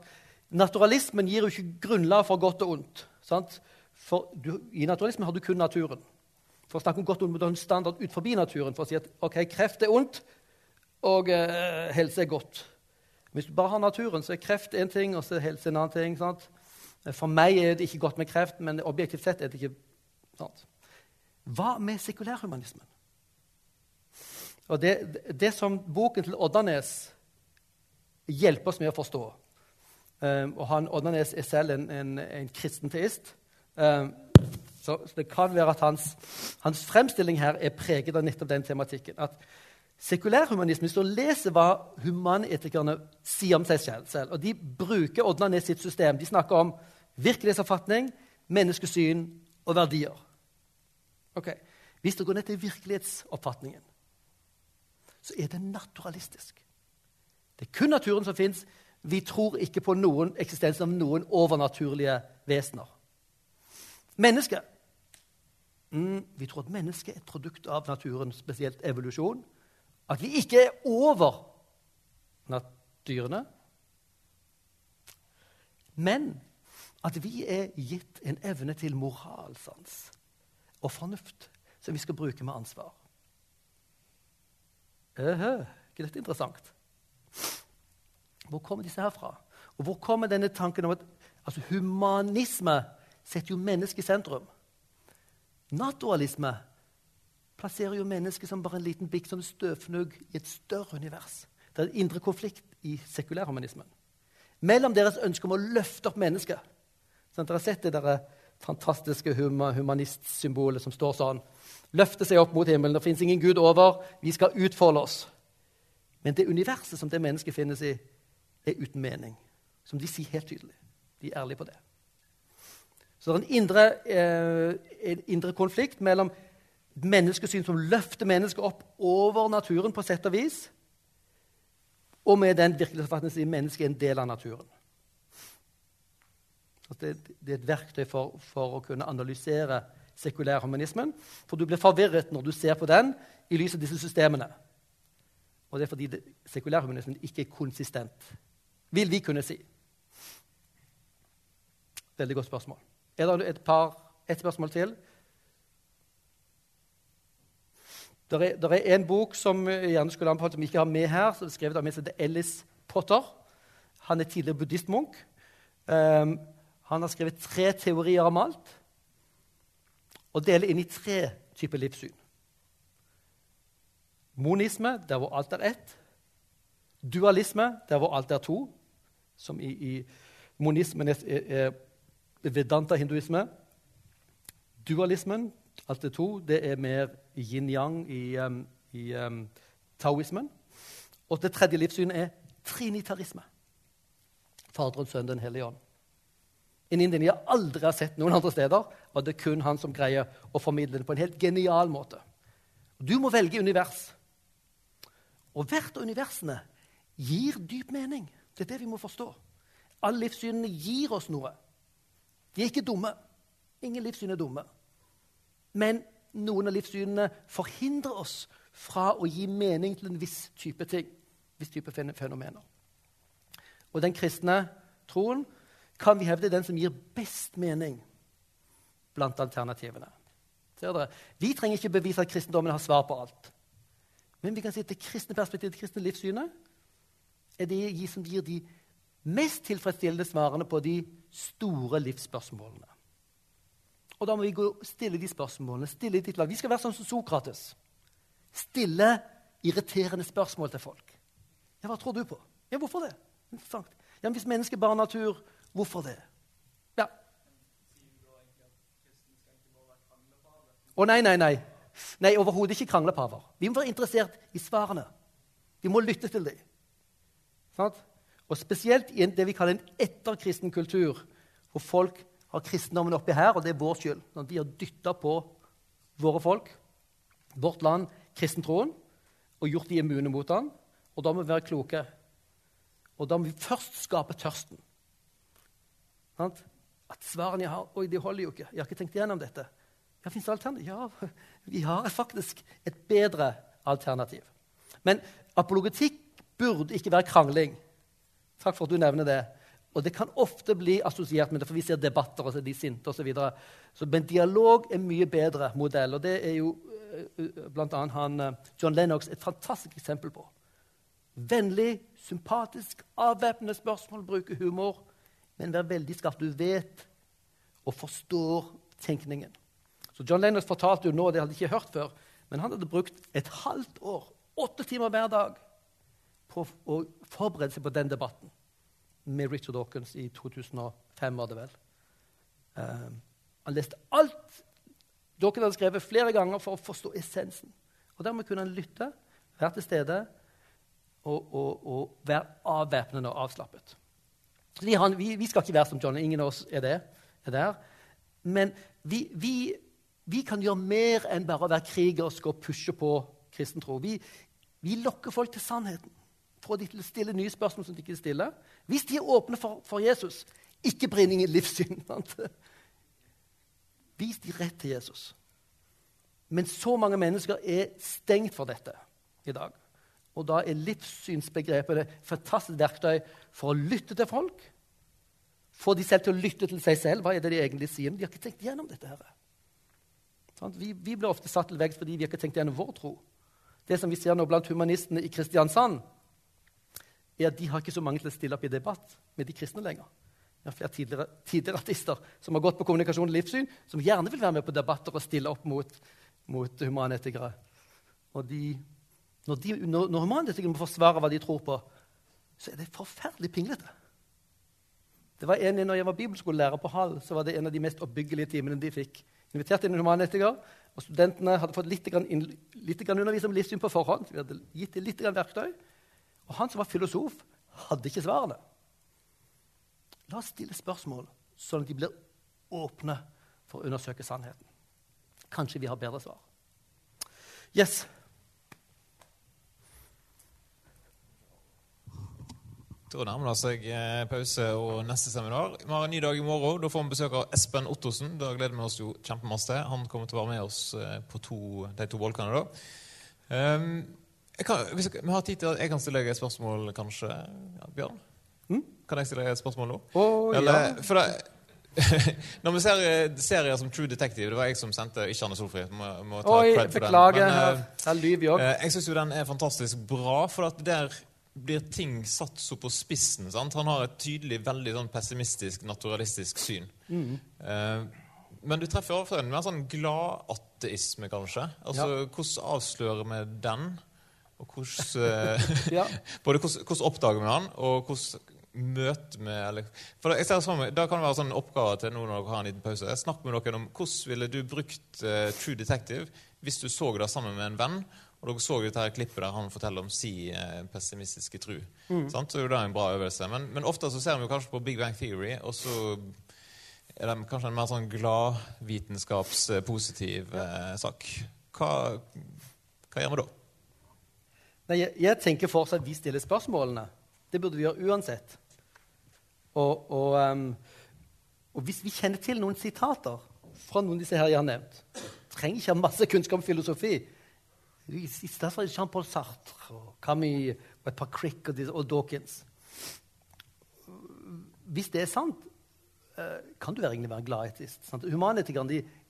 Naturalismen gir jo ikke grunnlag for godt og ondt. Sant? For du, I naturalismen har du kun naturen. For å snakke om godt og en standard ut forbi naturen for å si at ok, kreft er ondt, og eh, helse er godt. Hvis du bare har naturen, så er kreft én ting, og så er helse en annen ting. Sant? For meg er det ikke godt med kreft, men objektivt sett er det ikke sant? Hva med sekulærhumanismen? Og det, det, som boken til Oddanes hjelper oss med å forstå um, og han, Oddanes er selv en, en, en kristen. Um, så, det kan være at hans, hans, fremstilling her er preget av nettopp den tematikken. At sekulærhumanisme, Hvis du leser hva humanetikerne sier om seg selv og De bruker Odna sitt system. De snakker om virkelighetsoppfatning, menneskesyn og verdier. Ok, Hvis du går ned til virkelighetsoppfatningen, så er det naturalistisk. Det er kun naturen som fins. Vi tror ikke på noen eksistens av noen overnaturlige vesener. Mennesket mm, Vi tror at mennesket er et produkt av naturen, spesielt evolusjon. At vi ikke er over dyrene. Men at vi er gitt en evne til moralsans og fornuft som vi skal bruke med ansvar. Øhø, ikke dette interessant? Hvor kommer disse her fra? Og hvor kommer denne tanken om at altså, humanisme setter jo mennesket i sentrum. Naturalisme plasserer jo mennesket som bare en liten bikk som støvfnugg i et større univers. Det er en indre konflikt i sekulærhumanismen. Mellom deres ønske om å løfte opp mennesket. Sånn, dere har sett det der fantastiske humanistsymbolet som står sånn. Løfte seg opp mot himmelen. Det fins ingen Gud over. Vi skal utfolde oss. Men det universet som det mennesket finnes i, er uten mening. Som de sier helt tydelig. De er ærlige på det. Så det er en indre, eh, en indre konflikt mellom menneskesyn som løfter mennesket opp over naturen på sett og vis, og med den virkelighetsoppfatningen at mennesket er en del av naturen. Det, det, er et verktøy for, for, å kunne analysere sekulærhumanismen. For du blir forvirret når du ser på den i lys av disse systemene. Og det er fordi sekulærhumanismen ikke er konsistent, vil vi kunne si. Veldig godt spørsmål. Er det et, par, et spørsmål til? Det er, er, en bok som jeg gjerne skulle anbefalt som vi ikke har med her. som er skrevet av en som heter Ellis Potter. Han er tidligere buddhistmunk. Um, han har skrevet tre teorier om alt og deler inn i tre typer livssyn. Monisme, der hvor alt er ett. Dualisme, der hvor alt er to. Som i, i monismen er, er Vedanta-hinduisme. Dualismen, alt det to, det er mer yin-yang i, um, i um, taoismen. Og det tredje livssynet er trinitarisme. Faderen, Sønnen, Den hellige ånd. En indien jeg aldri har sett noen andre steder. og det er kun han som greier å formidle det på en helt genial måte. Du må velge univers. Og hvert av universene gir dyp mening. Det er det vi må forstå. Alle livssynene gir oss noe. De er ikke dumme. Ingen livssyn er dumme. Men noen av livssynene forhindrer oss fra å gi mening til en viss type ting, viss type fenomener. Og den kristne troen kan vi hevde er den som gir best mening blant alternativene. Ser dere? Vi trenger ikke bevise at kristendommen har svar på alt. Men vi kan si at det kristne perspektivet, det kristne livssynet, er det som gir de mest tilfredsstillende svarene på de store livsspørsmålene. Og da må vi gå stille de spørsmålene. stille de Vi skal være sånn som Sokrates. Stille irriterende spørsmål til folk. Ja, hva tror du på? Ja, hvorfor det? Interessant. Ja, Hvis mennesket bare er natur, hvorfor det? Ja. Å nei, nei, nei. Nei, Overhodet ikke kranglepaver. Vi må være interessert i svarene. Vi må lytte til dem. Og spesielt i det vi kaller en etterkristen kultur, hvor folk har kristendommen oppi her, og det er vår skyld. Når vi har dytta på våre folk, vårt land, kristentroen, og gjort de immune mot den. Og da må vi være kloke. Og da må vi først skape tørsten. At svarene jeg har Oi, de holder jo ikke. Jeg har ikke tenkt igjennom dette. Ja, Fins det alternativ? Ja, [laughs] vi har faktisk et bedre alternativ. Men apologetikk burde ikke være krangling. Takk for at du nevner det. Og det kan ofte bli assosiert med det, for vi ser debatter og så er de sinte osv. Men dialog er mye bedre modell, og det er jo uh, bl.a. han uh, John Lennox et fantastisk eksempel på. Vennlig, sympatisk, avvæpnende spørsmål, bruke humor, men vær veldig skarp. Du vet og forstår tenkningen. Så John Lennox fortalte jo nå, det hadde jeg ikke hørt før, men han hadde brukt et halvt år, åtte timer hver dag, på å forberede seg på den debatten med Richard Dawkins i 2005, var det vel. Uh, han leste alt Dawkins hadde skrevet flere ganger for å forstå essensen. Og Dermed kunne han lytte, være til stede og, og, og være avvæpnende og avslappet. Vi, vi, vi, skal ikke være som John. Ingen av oss er, det, er der. Men vi, vi, vi, kan gjøre mer enn bare å være krigersk og pushe på kristen tro. Vi, lokker folk til sannheten få de til å stille nye spørsmål som de ikke stiller. Hvis de er åpne for, for Jesus, ikke bring ingen livssyn. [laughs] Vis de rett til Jesus. Men så mange mennesker er stengt for dette i dag. Og da er livssynsbegrepet et fantastisk verktøy for å lytte til folk. Få de selv til å lytte til seg selv. Hva er det de egentlig sier? De har ikke tenkt gjennom dette. her. Vi, vi blir ofte satt til veggs fordi vi har ikke tenkt gjennom vår tro. Det som vi ser nå blant humanistene i Kristiansand, er at de har ikke så mange til å stille opp i debatt med de kristne lenger. Det er flere tidligere, tidligere artister som har gått på kommunikasjon og livssyn, som gjerne vil være med på debatter og stille opp mot, mot humanetikere. Og de, når, når, når humanetikere må forsvare hva de tror på, så er det forferdelig pinglete. Det var en, når jeg var bibelskolelærer på Hall, så var det en av de mest oppbyggelige timene de fikk. Invitert inn en humanetiker, og Studentene hadde fått litt, grann, litt undervisning om livssyn på forhånd. Vi hadde gitt dem litt verktøy. Og han som var filosof, hadde ikke svarene. La oss stille spørsmål, sånn at de blir åpne for å undersøke sannheten. Kanskje vi har bedre svar. Yes. Da nærmer det seg eh, pause og neste seminar. Vi har en ny dag i morgen. Da får vi besøk av Espen Ottosen. Da gleder vi oss jo kjempemasse til. Han kommer til å være med oss eh, på to, de to bolkene. da. Um, kan, hvis vi har tid til at jeg kan stille deg et spørsmål, kanskje? Ja, Bjørn? Mm? Kan jeg stille deg et spørsmål nå? Oh, Eller, ja. For det, [laughs] når vi ser eh, serier som True Detective Det var jeg som sendte, ikke Anne Solfrid. Må, må ta Oi, beklager. Den. Men, uh, jeg uh, jeg syns jo den er fantastisk bra, for at der blir ting satt så på spissen. Sant? Han har et tydelig, veldig sånn pessimistisk, naturalistisk syn. Mm. Uh, men du treffer overfor en mer sånn glad ateisme, kanskje. Altså, ja. Hvordan avslører vi den? Og hvordan, eh, [laughs] ja. [laughs] både hvordan, hvordan oppdager vi han, og hvordan møter vi eller, for jeg ser sånn, Da kan det være sånn oppgave til noen av dere har en liten pause. Snakk med noen om hvordan ville du brukt uh, True Detective hvis du så det sammen med en venn, og dere så dette her klippet der han forteller om si uh, pessimistiske tru. Mm. Så er det en bra øvelse. Men, men, ofte så ser vi kanskje på Big Bang Theory, og så er det kanskje en mer sånn gladvitenskapspositiv eh, sak. Hva, hva gjør vi da? Nei, jeg, jeg tenker fortsatt at vi stiller spørsmålene. Det burde vi gjøre uansett. Og, og, um, og hvis vi kjenner til noen sitater fra noen av disse her jeg har nevnt Trenger ikke ha masse kunnskap om filosofi. I stedet Jean-Paul Sartre og Camus og et par Crick og, og Dawkins. Hvis det er sant, eh, kan du egentlig være glad etisk. Sant?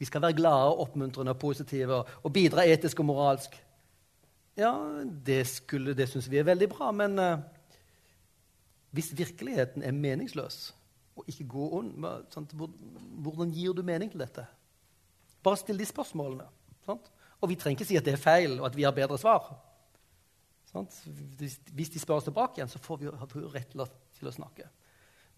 Skal være glade, oppmuntrende og positive og bidra etisk og moralsk. Ja, det, skulle, det syns vi er veldig bra, men uh, hvis virkeligheten er meningsløs og ikke går ond, sant? hvordan gir du mening til dette? Bare still de spørsmålene. Sant? Og vi trenger ikke si at det er feil, og at vi har bedre svar. Sant? Hvis de spør oss tilbake igjen, så får vi jo rett til å, snakke.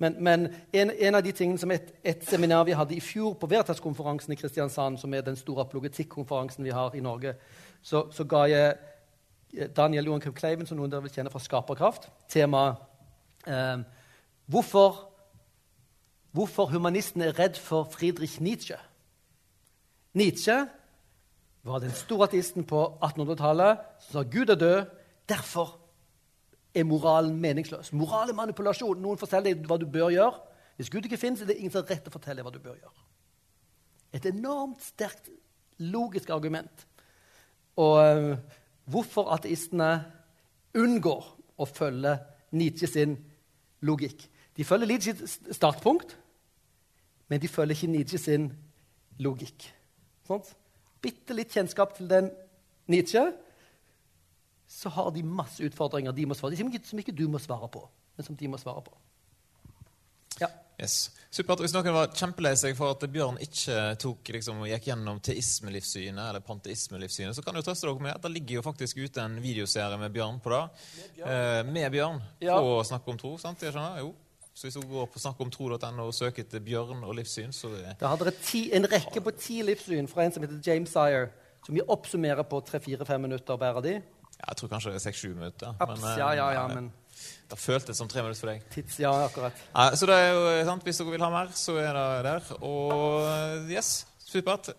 Men, men en, en, av de tingene som et, et, seminar vi hadde i fjor på Veritas-konferansen i Kristiansand, som er den store apologetikkonferansen vi har i Norge, så, så ga jeg Daniel Johan Kleiven, som noen dere vil kjenne fra Skaperkraft, temaet eh, hvorfor, hvorfor humanisten er redd for Friedrich Nietzsche. Nietzsche var den store ateisten på 1800-tallet som sa Gud er død, derfor er moralen meningsløs. Moral er manipulasjon. Noen forteller deg hva du bør gjøre. Hvis Gud ikke finnes, er det ingen som har rett til å fortelle deg hva du bør gjøre. Et enormt sterkt logisk argument. Og uh, hvorfor ateistene unngår å følge Nietzsche sin logikk. De følger Nietzsches startpunkt, men de følger ikke Nietzsche sin logikk. Sånn? Bitte litt kjennskap til den Nietzsche så har de masse utfordringer de må svare, på. som ikke du må svare på, men som de må svare på. Ja. Yes. Supert. Hvis noen var kjempelei seg for at Bjørn ikke tok, liksom, gikk gjennom teismelivssynet, eller panteismelivssynet, så kan jeg trøste dere med at det ligger jo faktisk ute en videoserie med Bjørn på det. Med Bjørn, eh, med Bjørn ja. på Snakk om tro. sant? Jeg skjønner? Jo. Så hvis du går på snakkomtro.no og søker etter Bjørn og livssyn, så Da har dere ti, en rekke på ti livssyn fra en som heter James Sire, som vi oppsummerer på tre-fire-fem minutter hver av de. Jeg tror kanskje det er seks-sju minutter. Abs, men, ja, ja, ja, eh, men... Det føltes som tre minutter for deg. Tids, ja, akkurat. Ja, så det er jo sant, Hvis dere vil ha mer, så er det der. Og yes, supert.